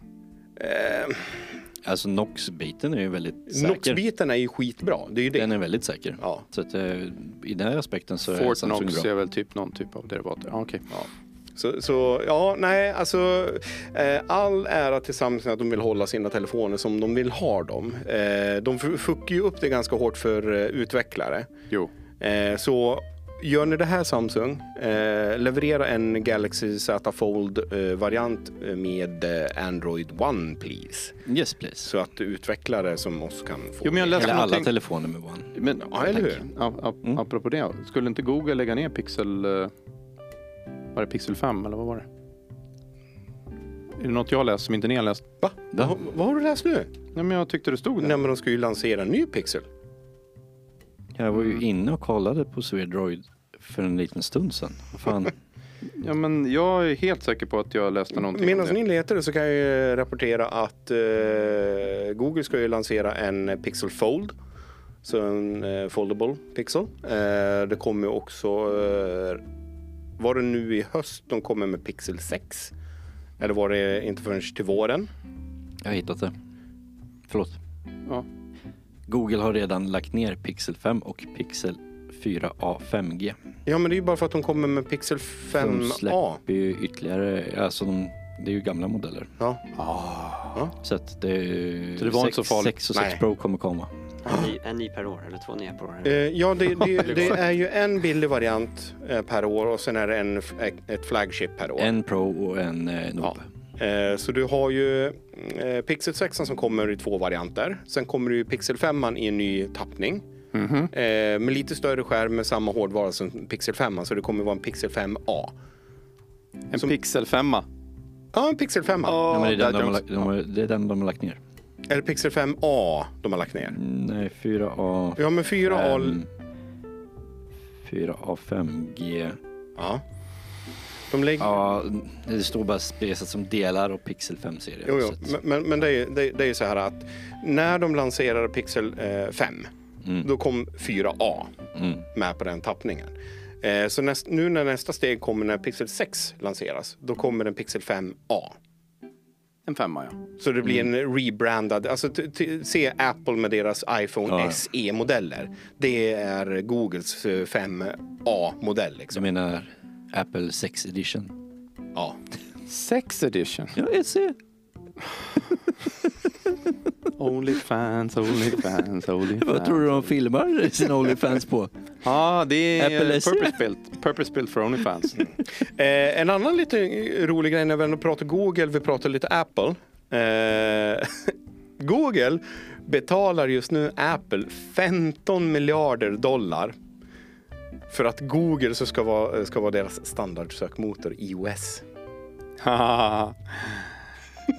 Eh, Alltså Nox-biten är ju väldigt säker. NOx-biten är ju skitbra, det är ju det. Den är väldigt säker. Ja. Så att, eh, i den här aspekten så är Fort Samsung Knox bra. är väl typ någon typ av derivat. Ja, okej. Så, så ja, nej, alltså eh, all ära till Samsung att de vill hålla sina telefoner som de vill ha dem. Eh, de fuckar ju upp det ganska hårt för eh, utvecklare. Jo. Eh, så gör ni det här Samsung, eh, leverera en Galaxy Z Fold-variant med eh, Android One please. Yes please. Så att utvecklare som oss kan få. Jo, men jag läste Eller alla telefoner med One. Men, Ja, eller hur? Ja, ap- Mm. Apropå det, skulle inte Google lägga ner Pixel... eh, Var det Pixel 5 eller vad var det? Är det något jag läst som inte ni har läst? Va? Va? Vad har du läst nu? Nej, men jag tyckte det stod där. Nej men de ska ju lansera en ny Pixel. Jag var ju inne och kollade på Swedroid för en liten stund sedan. Fan. Ja, men jag är helt säker på att jag läste någonting Medan ni letar så kan jag ju rapportera att eh, Google ska ju lansera en Pixel Fold. Så en eh, foldable Pixel. Eh, det kommer också, eh, var det nu i höst de kommer med Pixel 6? Eller var det inte förrän till våren? Jag har hittat det. Förlåt. Ja. Google har redan lagt ner Pixel 5 och Pixel 4a 5G. Ja men det är ju bara för att de kommer med Pixel De 5a. släpper ju ytterligare, alltså de, det är ju gamla modeller. Ja. Så att det, Så det var inte så farligt? 6 och 6 Nej. Pro kommer komma. En ny, en ny per år, eller två nya per år. Eh, ja, det, det, det är ju en billig variant eh, per år och sen är det en, ett flagship per år. En Pro och en eh, Noob. Eh, Så du har ju eh, Pixel 6 som kommer i två varianter. Sen kommer ju Pixel 5 i en ny tappning. Mhm. Eh, Med lite större skärm med samma hårdvara som Pixel 5. Så det kommer vara en Pixel 5A. En som- Pixel 5 Ja, en Pixel 5 Ja, men det, är den där de de har, det är den de har lagt ner. Eller Pixel 5A de har lagt ner. Nej, 4A. Ja, men 4A... fem- 4A 5G. Ja. De lägger... Ja, det står bara spesat som delar och Pixel 5-serien. Jo, jo. Men, men, det, är, det, det är så här att när de lanserade Pixel eh, 5 Mm. då kom 4A Mm. med på den tappningen. Eh, så näst, nu när nästa steg kommer när Pixel 6 lanseras, då kommer en Pixel 5A. En femma, ja. Så det blir Mm. en rebrandad, alltså t- t- se Apple med deras iPhone Ja, ja. SE-modeller. Det är Googles eh, 5A-modell Jag liksom. menar Apple 6 edition. Ja. Sex edition. Ja, SE. Only fans, only fans, only fans. Vad tror du de filmar sina Onlyfans på? Ja, det är SE. purpose built. For Onlyfans. Eh, en annan lite rolig grej när vi ändå pratar Google, vi pratar lite Apple. Eh, Google betalar just nu Apple 15 miljarder dollar för att Google så ska vara, ska vara deras standardsökmotor iOS.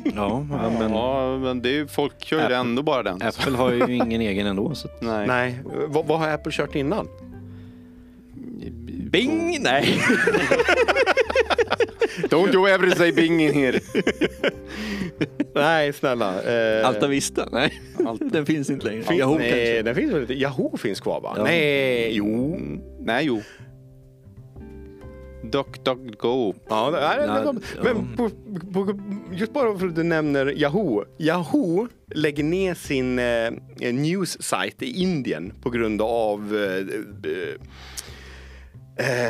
ja, Ja, ja, men men det är, ju- folk kör ju Apple- ändå bara den. Apple har ju ingen egen ändå. Så att... Nej. Nej, vad, vad har Apple kört innan? Bing! Nej. Don't you ever say Bing in here. Nej, snälla. Eh, Alta Vista? Nej, den finns inte längre. fin- Yahoo nej, kanske? den finns väl inte. Yahoo finns kvar va? Ja. Nej, jo. Nej, jo. Duck, duck, go. Ja, det är, Ja, men på, på, just bara för att du nämner Yahoo. Yahoo lägger ner sin eh, news-sajt i Indien på grund av eh,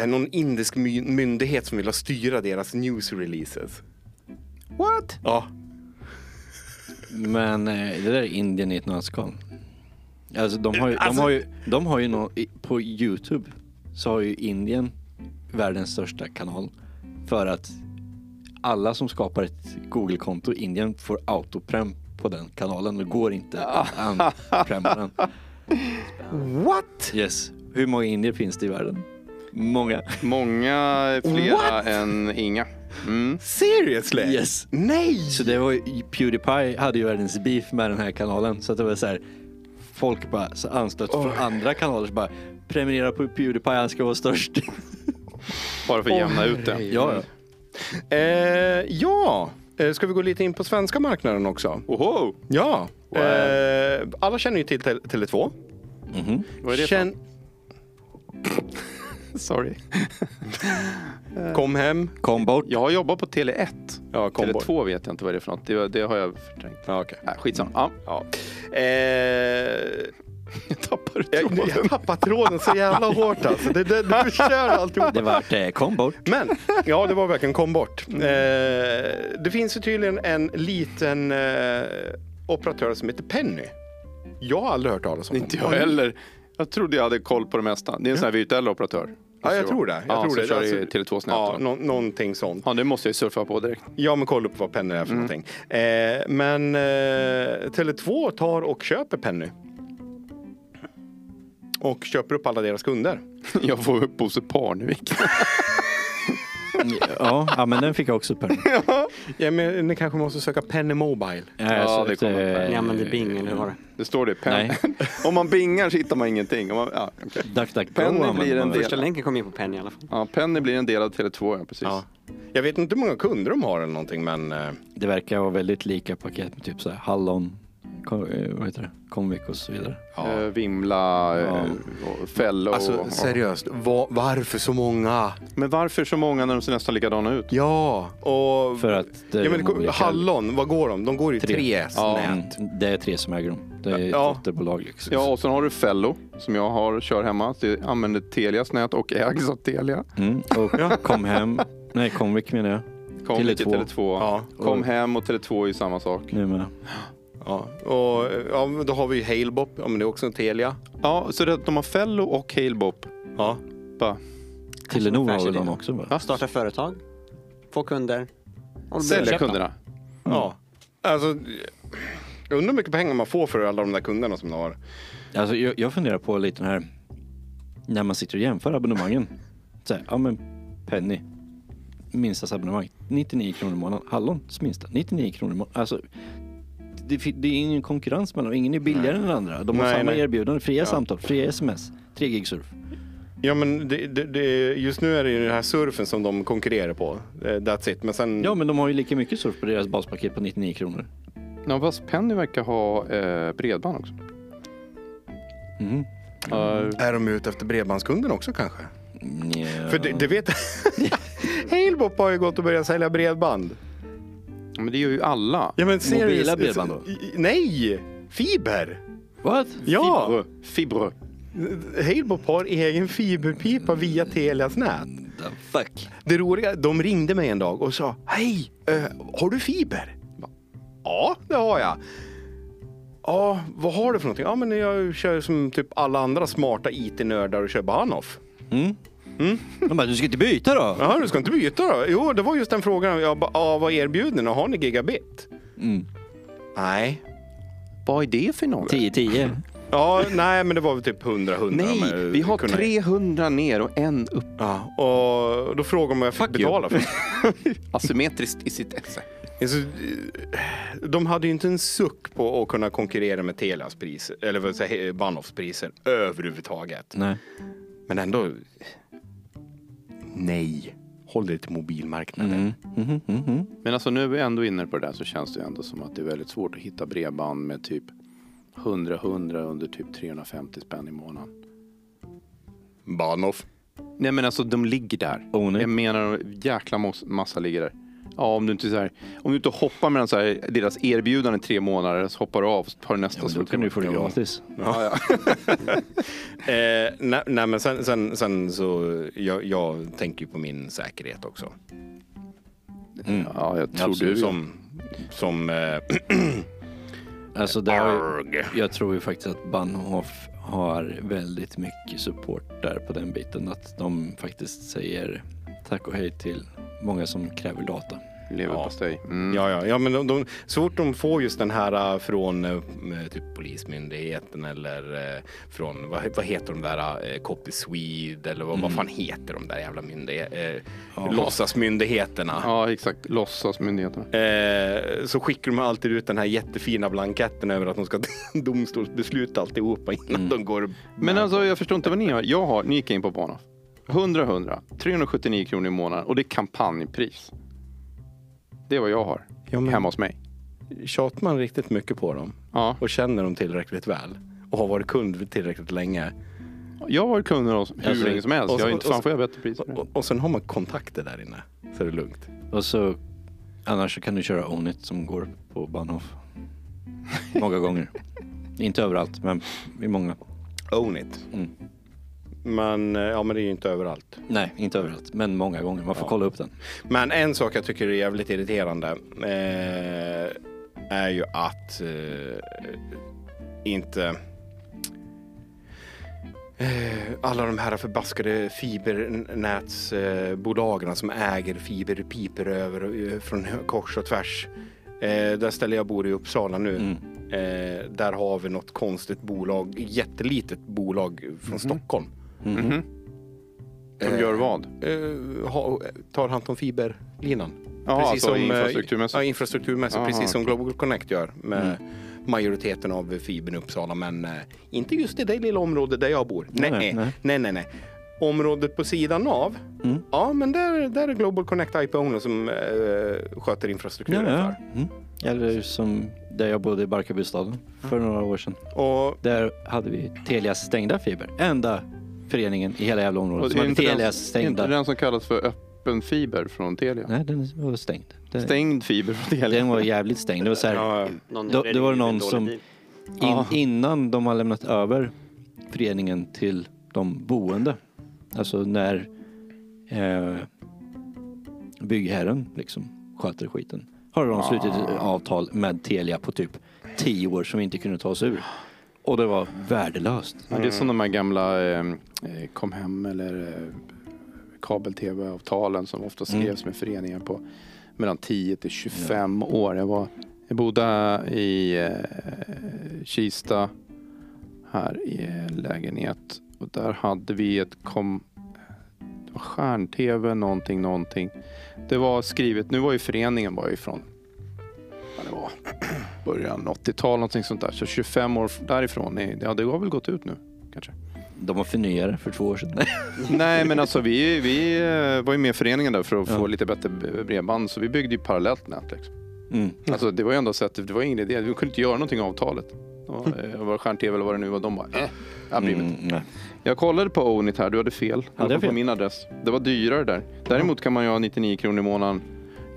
eh, någon indisk my- myndighet som vill ha styra deras news releases. What? Ja, Men eh, det där är Indien i ett nötskal. Alltså de har ju, Alltså- de har ju, de har ju i- på Youtube så har ju Indien världens största kanal. För att alla som skapar ett Google-konto i Indien får autoprem på den kanalen. Det går inte att unpremma den. What? Yes. Hur många indier finns det i världen? Många. Många flera What? än inga. Mm. Seriously? Yes. Nej! Så det var ju, Pewdiepie hade ju världens beef med den här kanalen. Så att det var så här, folk bara så anstött från andra kanaler så bara prenumerera på Pewdiepie, han ska vara störst. Bara för att jämna ut det. ja, ja. Eh, ja, Eh, ska vi gå lite in på svenska marknaden också? Oho! Ja. Wow. Eh, alla känner ju till Tele- Tele2. Mhm. Vad är det Känn- för? Sorry. Kom hem. Kom bort. Jag har jobbat på Tele 1. Ja, kom Tele bort. 2 vet jag inte vad det är för något. Det, det har jag förträngt. Ja, okej. Nej, skitsamma. Ja. Ja. Eh, Jag tappade jag, tråden. jag tappar tråden så jävla hårt alltså. Det, det, det förstör alltihop. Det vart eh, kom bort. Men, ja det var verkligen kom bort. Eh, det finns ju tydligen en liten eh, operatör som heter Penny. Jag har aldrig hört talas om Inte den. jag heller. Jag trodde jag hade koll på det mesta. Det är en sån här virtuell operatör. Ja, jag tror det. Jag ja, tror det. kör Alltså, Tele2 snabbt. Ja, nå, någonting sånt. Ja, det måste jag ju surfa på direkt. Ja, men kolla upp vad Penny är för någonting. Eh, men eh, Tele2 tar och köper Penny. Och köper upp alla deras kunder. Jag får upp Bosse Parnevik. Ja, ja, men den fick jag också per. Ja, men ni kanske måste söka Penny Mobile. Ja, det kommer Ni använder Bing eller vad var det? Det står det. Pen. Om man bingar så hittar man ingenting. Om man, ja, okay. DuckDuckGo Penny använder blir en del. Första länken kom in på Penny i alla fall. ja, Penny blir en del av Tele2, ja precis. Ja. Jag vet inte hur många kunder de har eller någonting, men eh, Det verkar vara väldigt lika paket med typ så här hallon, vad heter det, Comvik och så vidare. ja. Eh, Vimla, Ja. eh, och Fellow. Alltså seriöst, va- varför så många? Men varför så många när de ser nästan likadana ut? Ja, och... För att det är ja, men, olika- Hallon, vad går de? De går i Tre. tre Ja. nät. Mm, det är tre som äger dem. Det är Ja. dotterbolag. Liksom. Ja, och sen har du Fellow som jag har, kör hemma. Det använder Telias nät och ägs av Telia. Mm, och kom hem, nej Comvik menar jag. Kom Tele2. till Tele2. Ja. Kom hem och Tele2 är ju samma sak. Nu med. Ja. Och ja, då har vi ju Halebop, ja, men det är också en Telia. Ja, så det, de har Fellow och Halebop. Ja. Bara, Telenor har väl de också? Va? Starta företag, få kunder. och sälja köpa. kunderna. ja. Alltså, jag undrar hur mycket pengar man får för alla de där kunderna som de har. Alltså, jag, jag funderar på lite den här, när man sitter och jämför abonnemangen. Så här, ja men Penny, minsta abonnemang, 99 kronor i månaden. Hallons minsta, 99 kronor i månaden. Alltså, det, det är ingen konkurrens mellan dem, ingen är billigare än den andra. De har Nej, samma nej. erbjudande, fria Ja. samtal, fria sms, 3 gig surf. Ja men det, det, det, just nu är det ju den här surfen som de konkurrerar på. Eh, That's it. Men sen... Ja men de har ju lika mycket surf på deras baspaket på 99 kronor. Ja, fast Penny verkar ha eh, bredband också. Mhm. Eh, Är de ute efter bredbandskunden också kanske? Nja. För det, det vet Halebop har ju gått och börjat sälja bredband. Men det gör ju alla. Ja, men ser Mobila du- bredband då? Nej! Fiber! What? Ja! Fibre. Halebop har egen fiberpipa via Telias nät. The fuck? Det roliga, de ringde mig en dag och sa Hej, eh, har du fiber? Ja, det har jag. Ja, vad har du för någonting? Ja, men jag kör som typ alla andra smarta IT-nördar och kör Bahnhof. Mm. De bara, du ska inte byta då? Jaha, du ska inte byta då? Jo, det var just den frågan. Jag bara, ja, vad erbjuder ni? Har ni gigabit? Mm. Nej. Vad är det för något? 10-10. Ja, nej, men det var väl typ 100-100. Nej, vi har kunde- 300 ner och en upp. Ja, och då frågade de om jag fick Fuck you. betala för det. Asymmetriskt i sitt esse. Alltså, de hade ju inte en suck på att kunna konkurrera med Telias priser, eller vad säger Bahnhofs priser överhuvudtaget. Nej. Men ändå, nej. håll dig till mobilmarknaden. Mm. Mhm, mhm. Men alltså nu är vi ändå inne på det där så känns det ju ändå som att det är väldigt svårt att hitta bredband med typ 100-100 under typ 350 spänn i månaden. Bahnhof. Nej men alltså de ligger där. Only. Jag menar jäkla massa ligger där. Ja om du inte, så här, om du inte hoppar mellan så här, deras erbjudande i tre månader så hoppar du av så tar nästa Ja, då kan du ju få det gratis. Ja, ja. Eh, nej, nej, men sen, sen, sen så, jag, jag tänker ju på min säkerhet också. Mm. ja jag tror Absolut. du. Som, som eh, Alltså det har, jag tror ju faktiskt att Bahnhof har väldigt mycket support där på den biten. Att de faktiskt säger tack och hej till många som kräver data. Leverpastej. Mm. Ja, ja, ja men de, de, så fort de får just den här äh, från äh, typ Polismyndigheten eller äh, från, vad, vad heter de där, Copy Swede eller vad, vad fan heter de där jävla myndigheterna, Ja. låtsasmyndigheterna. ja exakt, låtsasmyndigheterna. Eh, så skickar de alltid ut den här jättefina blanketten över att de ska domstolsbesluta alltihopa innan Mm. de går Men alltså jag förstår inte vad ni har. Jag har, ni gick in på Bahnhof. 100 100, 379 kronor i månaden och det är kampanjpris. Det är vad jag har Ja, men- hemma hos mig. Tjatar man riktigt mycket på dem Ja. och känner dem tillräckligt väl och har varit kund tillräckligt länge Jag har varit kund hos hur Alltså, länge som helst. och Jag så- har inte och fan får jag bättre pris. och, och sen har man kontakter där inne så är det lugnt. Och så annars så kan du köra Onit som går på Bahnhof. Många gånger. Inte överallt men i många. Own it. Mm. Men, eh, ja, men det är ju inte överallt. Nej, inte överallt men många gånger. Man får Ja. kolla upp den. Men en sak jag tycker är jävligt irriterande eh, är ju att eh, inte eh, alla de här förbaskade fibernätsbolagen som äger fiberpiper över eh, från kors och tvärs. Där ställer jag bor i Uppsala nu. Mm. Där har vi något konstigt bolag, jättelitet bolag från Stockholm. Mhm. De Eh, gör vad? Eh, ha, tar hand om fiberlinan. Ja, Precis alltså som, eh, infrastrukturmässigt. Ja, infrastrukturmässigt. Aha, precis som. Global Connect gör med Mm. majoriteten av fibern i Uppsala. Men eh, inte just i det lilla området där jag bor. Nej, Nej, nej, nej. nej. Området på sidan av, Mm. ja men där, där är Global Connect IP Owner som eh, sköter infrastrukturen Ja, ja. för. Mm. Eller som där jag bodde i Barkarbystaden för några år sedan. Och Där hade vi Telias stängda fiber. Enda föreningen i hela jävla området Och som är hade inte den- Telias Inte stängda. den som kallas för öppen fiber från Telia? Nej, den var stängd. Den, Stängd fiber från Telia? den var jävligt stängd. Det var så här, ja, Någon Då- det var någon som- in, Ja. innan de har lämnat över föreningen till de boende. Alltså när eh, byggherren liksom sköter skiten. Har de slutit ett avtal med Telia på typ 10 år som vi inte kunde ta oss ur. Och det var värdelöst. Ja, det är som de här gamla eh, eh, kom hem eller eh, kabel-tv-avtalen som ofta Mm. skrevs med föreningar på mellan 10 till 25 år. Jag, var, jag bodde i eh, Kista här i en lägenhet och där hade vi ett kom, stjärn-tv någonting, någonting. Det var skrivet, nu var ju föreningen var ju från vad det var, början 80-tal någonting sånt där. Så 25 år därifrån, är- ja det har väl gått ut nu kanske. De var förnyare för två år sedan. Nej men alltså vi, vi eh, var ju med i föreningen där för att få Ja. lite bättre bredband så vi byggde ju parallellt nät. Liksom. Mm. Alltså det var ju ändå så att det var ingen idé, vi kunde inte göra någonting av avtalet. Eh, var det stjärn-tv eller vad det nu var, de bara eh, jag bryr mig inte. Mm, nej. Jag kollade på Ownit här, du hade fel. Hade jag var på fel? min adress. Det var dyrare där. Däremot kan man ju ha 99 kronor i månaden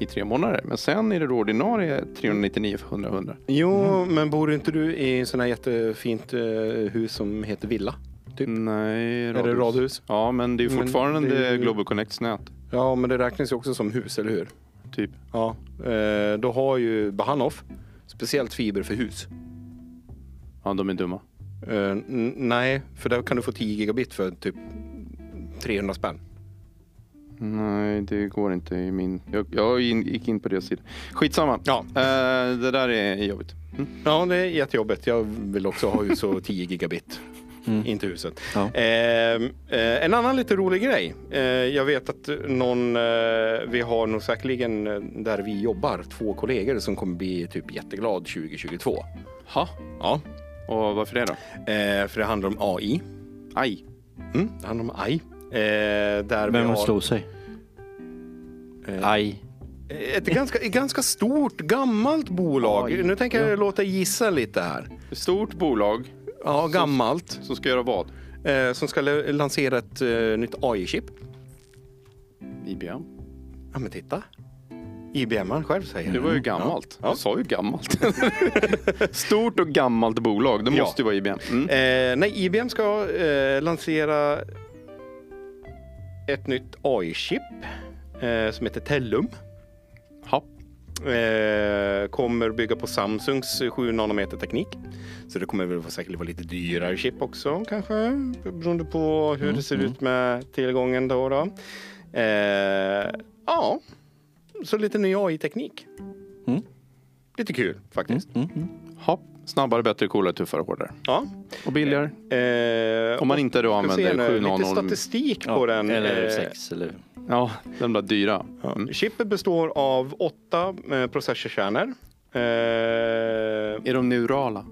i tre månader. Men sen är det ordinarie 399 för 100 100. Jo, men bor inte du i här jättefint eh, hus som heter Villa? Typ. Nej, Är det radhus? Ja, men det är fortfarande det är Global Connects nät. Ja, men det räknas ju också som hus, eller hur? Typ. Ja. Eh, då har ju Bahanov speciellt fiber för hus. Ja, de är dumma. Eh, nej, för där kan du få 10 gigabit för typ 300 spänn. Nej, det går inte i min... Jag, jag gick in på det sidan. Skitsamma. Ja. Eh, det där är jobbigt. Mm. Ja, det är jättejobbigt. Jag vill också ha hus och 10 gigabit. Mm. Inte huset. Ja. Eh, eh, en annan lite rolig grej. Eh, jag vet att någon, eh, vi har nog säkerligen eh, där vi jobbar, två kollegor som kommer bli typ jätteglad 2022. Ha. Ja, Och varför det då? eh, för det handlar om AI. Aj. Mm, det handlar om AI. Eh, där Vem har... slog sig? Aj. Ett ganska, ett ganska stort, gammalt bolag. Oj. Nu tänker jag låta gissa lite här. Ett stort bolag Ja, gammalt. som ska göra vad? Eh, som ska lansera ett eh, nytt AI-chip. IBM. Ja, men titta. IBM själv säger Det var ju gammalt. Ja. Jag sa ju gammalt. Stort och gammalt bolag. Det Ja. måste ju vara IBM. Mm. Eh, nej, IBM ska eh, lansera ett nytt AI-chip eh, som heter Tellum. Ha. Eh, kommer bygga på Samsungs 7 nanometer teknik. Så det kommer väl säkert vara lite dyrare chip också kanske. Beroende på hur det ser ut med tillgången då. då. Eh, ja, så lite ny AI-teknik. Mm. Lite kul faktiskt. Mm, mm. Snabbare, bättre, coolare, tuffare, hårdare. Ja. Och billigare. Eh, Om man inte då använder nu, Lite 700. statistik Ja, på den. Eller eh, sex. Eller... Ja, den där dyra. Ja. Mm. Chippet består av åtta eh, processorkärnor. Eh, Är de neurala?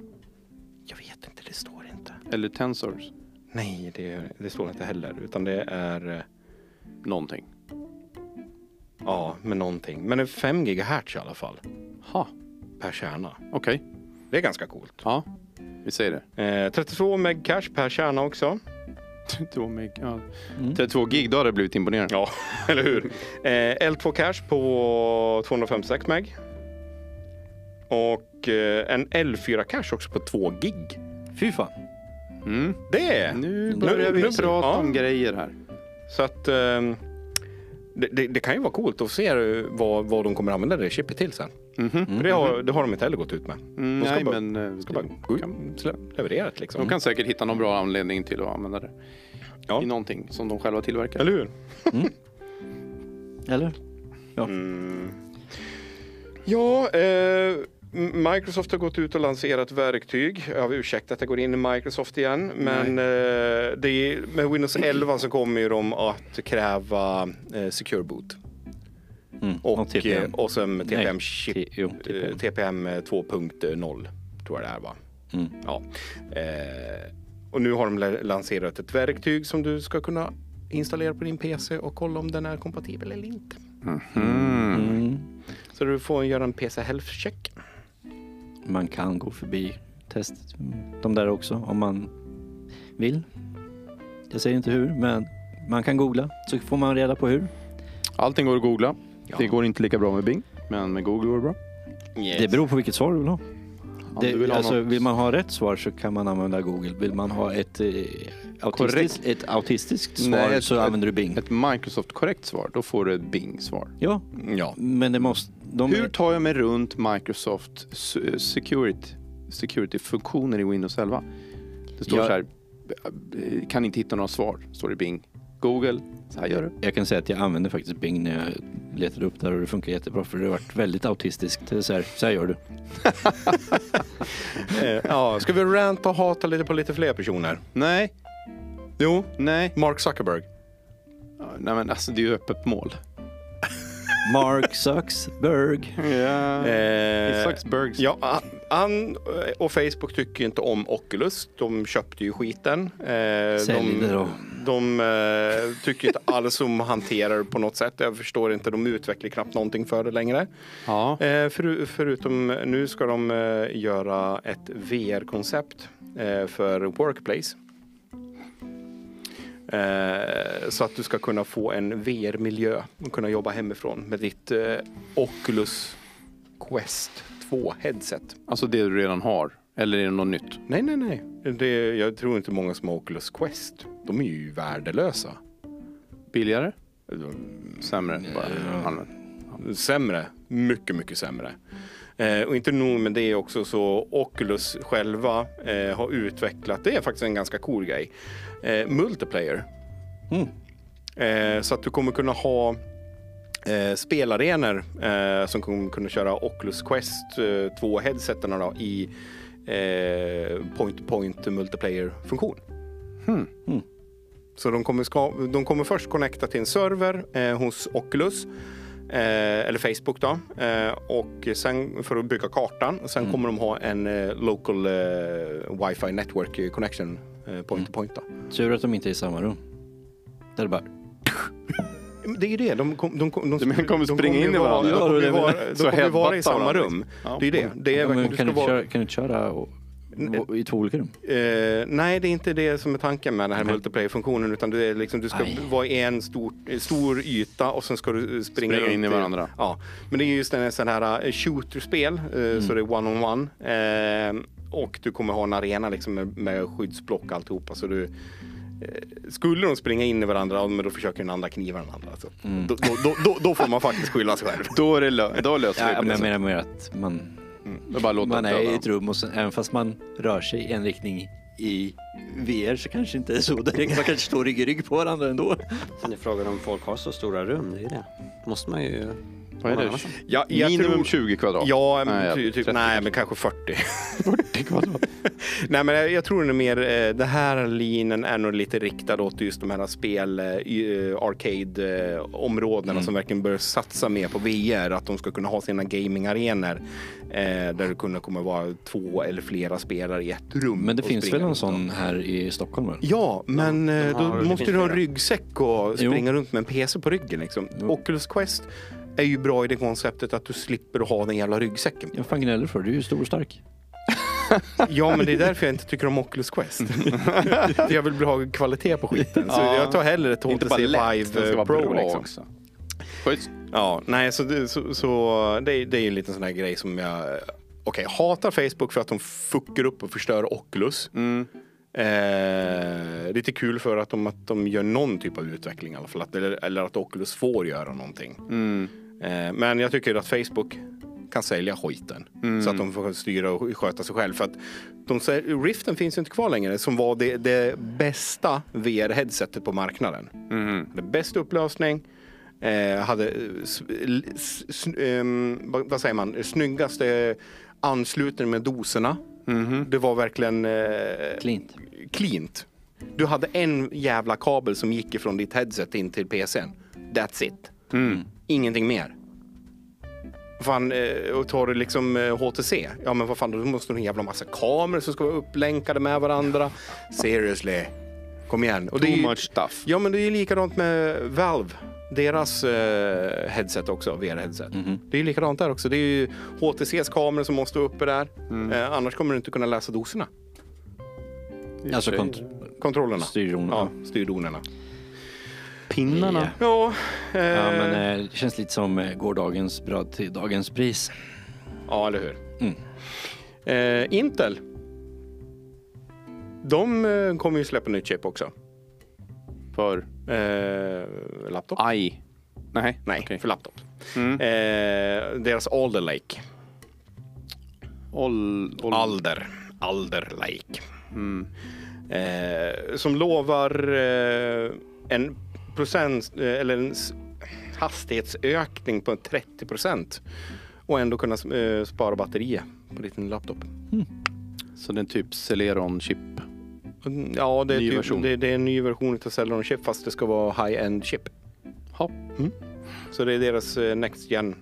jag vet inte, det står inte. Eller tensors? Nej, det, det står inte heller. Utan det är, eh, Någonting. ja, med någonting. Men det är 5 gigahertz i alla fall. Ha. Per kärna. Okej. Det är ganska coolt. Ja, vi säger det. Eh, 32 meg cache per kärna också. 32 meg. Ja. Mm. 32 gig, då hade det blivit imponerande. Ja, eller hur? Eh, L2 cache på 256 meg. Och eh, en L4 cache också på 2 gig. Fy fan. Mm. Det! Nu börjar vi nu- prata ja. om grejer här. Så att ehm, det, det, det kan ju vara coolt att se eh, vad, vad de kommer använda det chippet till sen. Mhm. För det har, det har de inte heller gått ut med. Mm, De ska nej, bara- men eh, Ska bara gå ut och leverera det liksom. de kan säkert hitta någon bra anledning till att använda det. Ja. I någonting som de själva tillverkar. Eller hur? Eller? Mm. Ja, eh, Microsoft har gått ut och lanserat verktyg. Jag har ursäktat att jag går in i Microsoft igen. Men eh, det är, med Windows 11 så kommer de att kräva eh, Secure Boot. Mm. Och, Och TPM. eh, och sen TPM chip jo, TPM. TPM 2.0 tror jag det är va? Mm. Ja. Eh, och nu har de la- lanserat ett verktyg som du ska kunna installera på din PC och kolla om den är kompatibel eller inte. Mm. Mm. Så du får göra en PC health check. Man kan gå förbi test de där också om man vill. Jag säger inte hur, men man kan googla så får man reda på hur. Allting går att googla. Ja. Det går inte lika bra med Bing, men med Google går det bra. Yes. Det beror på vilket svar du vill ha. Om Det, vill alltså, något- vill man ha rätt svar så kan man använda Google. Vill man ha ett, eh, autistiskt, ett autistiskt svar Nej, ett- så ett- använder du Bing. Ett Microsoft-korrekt svar, då får du ett Bing-svar. Ja, Ja. men det måste... De Hur tar jag mig runt Microsoft Security, security-funktioner i Windows 11? Det står Ja. så här, eh, kan inte hitta några svar, står det i Bing. Google, så här gör du. Jag kan säga att jag använder faktiskt Bing när jag letade upp där och det funkar jättebra för det har varit väldigt autistiskt. Det är så, här, så här gör du. Eh, ja. Ska vi ranta och hata lite på lite fler personer? Nej, Jo, nej. Mark Zuckerberg. Nej men alltså det är ju öppet mål. Mark Zuckerberg. Ja. Eh. Ja, han- han och Facebook tycker inte om Oculus. De köpte ju skiten. Eh, Sälj de det då. De eh, tycker inte alls om att hantera det på något sätt. Jag förstår inte, de utvecklar knappt någonting för det längre. Ja. Eh, för, förutom nu ska de eh, göra ett VR-koncept eh, för Workplace. Eh, så att du ska kunna få en VR-miljö och kunna jobba hemifrån med ditt eh, Oculus Quest 2-headset. Alltså det du redan har. Eller är det något nytt? Nej, nej, nej. Det, jag tror inte många som har Oculus Quest. De är ju värdelösa. Billigare? Sämre? Bara Ja. allmänt. Sämre. Mycket, mycket sämre. Eh, och inte nog med det också så Oculus själva eh, har utvecklat, det är faktiskt en ganska cool grej, eh, multiplayer. Mm. Eh, så att du kommer kunna ha eh, spelarenor eh, som kommer kunna köra Oculus Quest eh, 2 headseterna då, eh, point-to-point multiplayer-funktion. Hmm. Så de kommer, ska, de kommer först connecta till en server eh, hos Oculus. Eh, eller Facebook då. Eh, och sen för att bygga kartan. Sen Mm. kommer de ha en eh, local eh, wifi network connection eh, point to point då. Tur att de inte är i samma rum. Där är det bara... det är ju det. De, kom, de, kom, de, De kommer de springa in i varandra. De kommer ju vara, de Så kommer vara i samma rum. liksom. Ja. Det är det. det är kan, du ska vara, kan du köra och, och, i två olika rum? Eh, nej, det är inte det som är tanken med den här multiplayer-funktionen. Utan det är liksom, du ska Nej. vara i en stor, stor yta och sen ska du springa, Springa runt in i varandra. Ja, men det är just en sån här eh, shooterspel, eh, Mm. så det är one-on-one. Eh, och du kommer ha en arena liksom med, med skyddsblock och alltihopa. Så du, eh, skulle de springa in i varandra, men då försöker den andra kniva den andra. Alltså. Mm. Då, då, då, då, får man faktiskt skylla sig själv. Då, är det lö- då löser Ja, det men jag menar mer att man, är bara man är i ett rum och sen, även fast man rör sig i en riktning i VR så kanske inte är så direkt. Man kanske står rygg i rygg på varandra ändå. Sen är frågan om folk har så stora rum, det är det. måste man ju... Vad är det? Ja, Minimum tror- 20 kvadrat. Ja, Nej, ty, typ, 30 nej men kanske 40. 40 kvadrat. Nej men jag, jag tror den är mer, eh, den här linjen är nog lite riktad åt just de här spel, eh, i, eh, arcade eh, områdena som verkligen bör satsa mer på VR. Att de ska kunna ha sina gamingarenor eh, där det kunna kommer vara två eller flera spelare i ett rum. Men det finns väl en sån här i Stockholm? Väl? Ja, men eh, har- då det måste du ha en ryggsäck och Jo. springa runt med en PC på ryggen. Liksom. Jo. Oculus Quest är ju bra i det konceptet att du slipper att ha den jävla ryggsäcken. Jag fan gnäller för, du är ju stor och stark. Ja, men det är därför jag inte tycker om Oculus Quest. För jag vill ha kvalitet på skiten. Så Ja. jag tar hellre ett HTC Vive Pro. Liksom. också. Schysst. Ja, nej, så, det, så, så det, är- det är ju en liten sån här grej som jag... Okej, hatar Facebook för att de fuckar upp och förstör Oculus. Mm. Eh, lite kul för att de, att de gör någon typ av utveckling i alla fall. Att, eller, eller att Oculus får göra någonting. Mm. Eh, men jag tycker att Facebook kan sälja skiten. Mm. Så att de får styra och sköta sig själv. För att de, Riften finns ju inte kvar längre som var det, det bästa VR-headsetet på marknaden. Mm. Det bästa upplösning. Eh, hade, s, s, s, ehm, vad, säger man, snyggaste anslutning med doserna. Mhm. Det var verkligen eh, Cleant. cleant. Du hade en jävla kabel som gick ifrån ditt headset in till PCn. That's it. Mm. Ingenting mer. Fan, eh, och tar du liksom eh, HTC, ja men vad fan, då måste du ha en jävla massa kameror som ska vara upplänkade med varandra. Seriously. Kom igen. Och det är Too ju, much stuff. ja men det är ju likadant med Valve. Deras eh, headset också, VR-headset. Mhm. Det är ju likadant där också. Det är ju HTCs kameror som måste vara uppe där. Eh, annars kommer du inte kunna läsa doserna. Alltså kont- Kontrollerna. styrdonerna. Ja, styrdonerna. Pinnarna. Ja, eh, Ja, men eh, det känns lite som eh, gårdagens bröd till dagens pris. Ja, eller hur? Mm. Eh, Intel. De eh, kommer ju släppa nytt chip också. För Eh, laptop? aj. Nej. Nej, okej. för laptop. Mm. Eh, deras Alder Lake. Ol, ol, Alder. Alder Lake. Mm. Eh, som lovar eh, en procent, eh, eller en hastighetsökning på 30 procent. Och ändå kunna eh, spara batterier på din laptop. Så det är typ Celeron-chip. Ja, det är, Ny typ, det, det är en ny version av Celeron chip fast det ska vara high-end chip. Hopp. Så det är deras eh, Next Gen.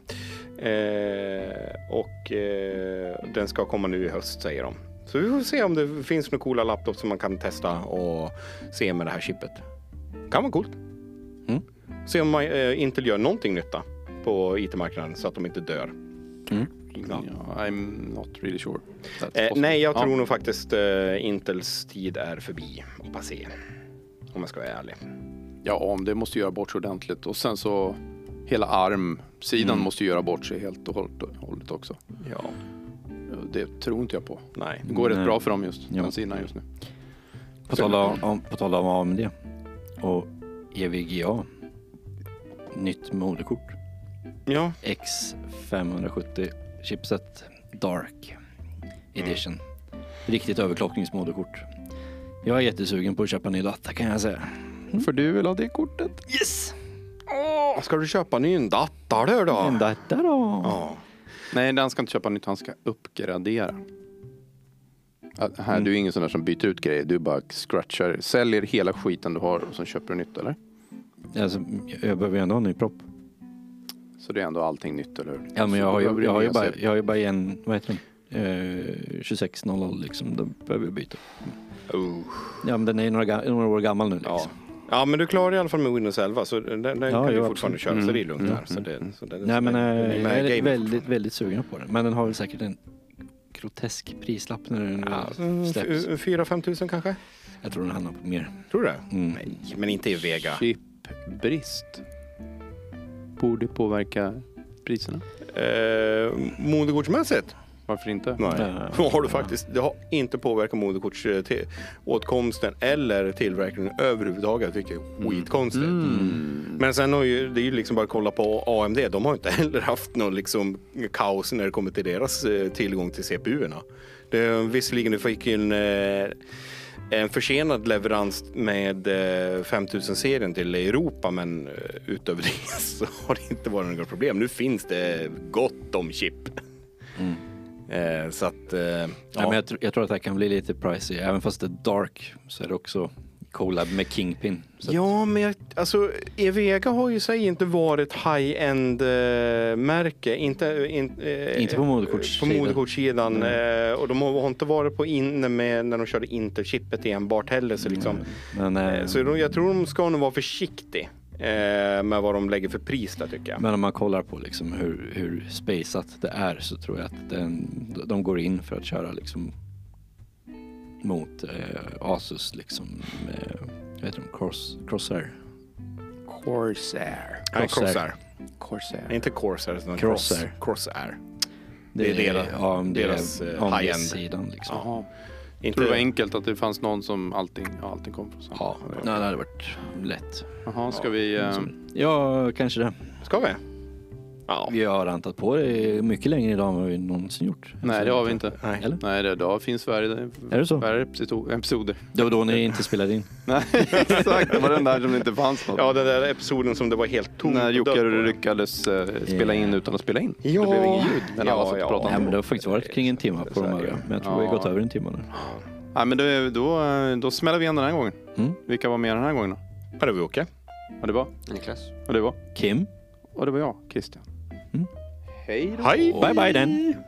Eh, och eh, den ska komma nu i höst säger de. Så vi får se om det finns några coola laptops som man kan testa och se med det här chippet. Kan vara coolt. Mm. Se om man, eh, Intel gör någonting nytta på IT-marknaden så att de inte dör. Ja. I'm not really sure. Eh, nej, jag Ja. tror nog faktiskt eh, Intels tid är förbi och passé. Om jag ska vara ärlig. Ja, om det måste göra bort sig ordentligt. Och sen så hela armsidan Mm. måste göra bort sig helt och hållet- också. Ja, Det tror inte jag på. nej. Det går Nej. rätt bra för dem just, Ja. den sidan just nu. På tal om, om, på tal om AMD och EVGA. Nytt moderkort. Ja, X570 chipset Dark Edition. Riktigt överklockningsmoderkort. Jag är jättesugen på att köpa ny data kan jag säga. För du vill ha det kortet? Yes! Åh, ska du köpa en ny dator då? En data då? Ja. Nej, den ska inte köpa nytt, han ska uppgradera. Ja, Här, Du är ingen sån där som byter ut grejer, du bara scratchar, säljer hela skiten du har och sen köper du nytt eller? Alltså, jag behöver ju ändå ha en ny propp. Så det är ändå allting nytt, eller hur? Ja, men jag har, ju, du jag, har ju bara, jag har ju bara en, vad heter den? Eh, 2600 liksom, då behöver jag byta. Oh. Ja men den är ju några, några år gammal nu liksom. Ja. Ja, men du klarar i alla fall med Windows 11 så den, den Ja, kan du jo, fortfarande absolut. köra så det är lugnt Mm, där. Så det, så det, Nej så men det, eh, den är jag är väldigt, fortfarande. väldigt sugen på den. Men den har väl säkert en grotesk prislapp när den Ja, släpps. 4-5 tusen kanske? Jag tror den hamnar på mer. Tror du det? Mm. Nej, men inte i Vega. Chipbrist. Borde påverka priserna. Eh, moderkortsmässigt? Varför inte? Nej. Då har du faktiskt, det har inte påverkat moderkortsåtkomsten eller tillverkningen överhuvudtaget. vilket är skitkonstigt. Mm. Men sen har ju, det är ju liksom bara att kolla på AMD. De har inte heller haft någon liksom kaos när det kommer till deras eh, tillgång till CPU-erna. Visserligen du fick ju en, eh, en försenad leverans med eh, 5000-serien till Europa men eh, utöver det så har det inte varit några problem. Nu finns det gott om chip. Mm. Eh, så att, eh, Ja. ja. men jag, jag tror att det här kan bli lite pricey. Även fast det är dark så är det också collab med Kingpin. Ja, men jag, alltså Evega har ju sig inte varit high-end eh, märke. Inte, in, eh, Inte på moderkortssidan. På moderkortssidan. Eh, och de har, har inte varit på inne med när de körde Interchippet enbart heller. Så, liksom, Men, eh, eh, så de, jag tror de ska nog vara försiktiga eh, med vad de lägger för pris där tycker jag. men om man kollar på liksom hur, hur spaceat det är så tror jag att den, de går in för att köra liksom mot eh, Asus liksom med, vad heter de, Cross, Crosshair. Corsair. Nej, Corsair. Corsair. Inte Corsair utan Crosshair. Cross, Crosshair. Det, Det är deras- ja, det är deras, eh, high-end. sidan liksom. Jag Inte, tror det var enkelt att det fanns någon som allting, ja, allting kom från samma. Ja, nej, det hade varit lätt. Jaha, ska vi... eh, Ja, kanske det. Ska vi? Ja. Vi har rantat på det mycket längre idag än vad vi någonsin gjort. nej, det har vi inte. Nej. Eller? Nej, det, då finns värre, Är det så? värre episo- episoder. Det var då ni inte spelade in. Nej, exakt. Det var den där som det inte fanns något. Ja, den där episoden som det var helt tomt När och Jocke lyckades eh, spela in utan att spela in. Ja. Det blev inget ljud. Men Ja, alla satt och ja. pratade Nej, om men det har faktiskt varit kring en timme på de övriga. Men jag tror vi har Ja. gått över en timme nu. Nej, men då, eh, då smäller vi igen den här gången. Mm. Vilka var med den här gången då? Ja, det var Jocke. Ja, det var. Niklas. Och det var. Kim, Och det var jag, Christian. Hej då. Hej! bye bye den.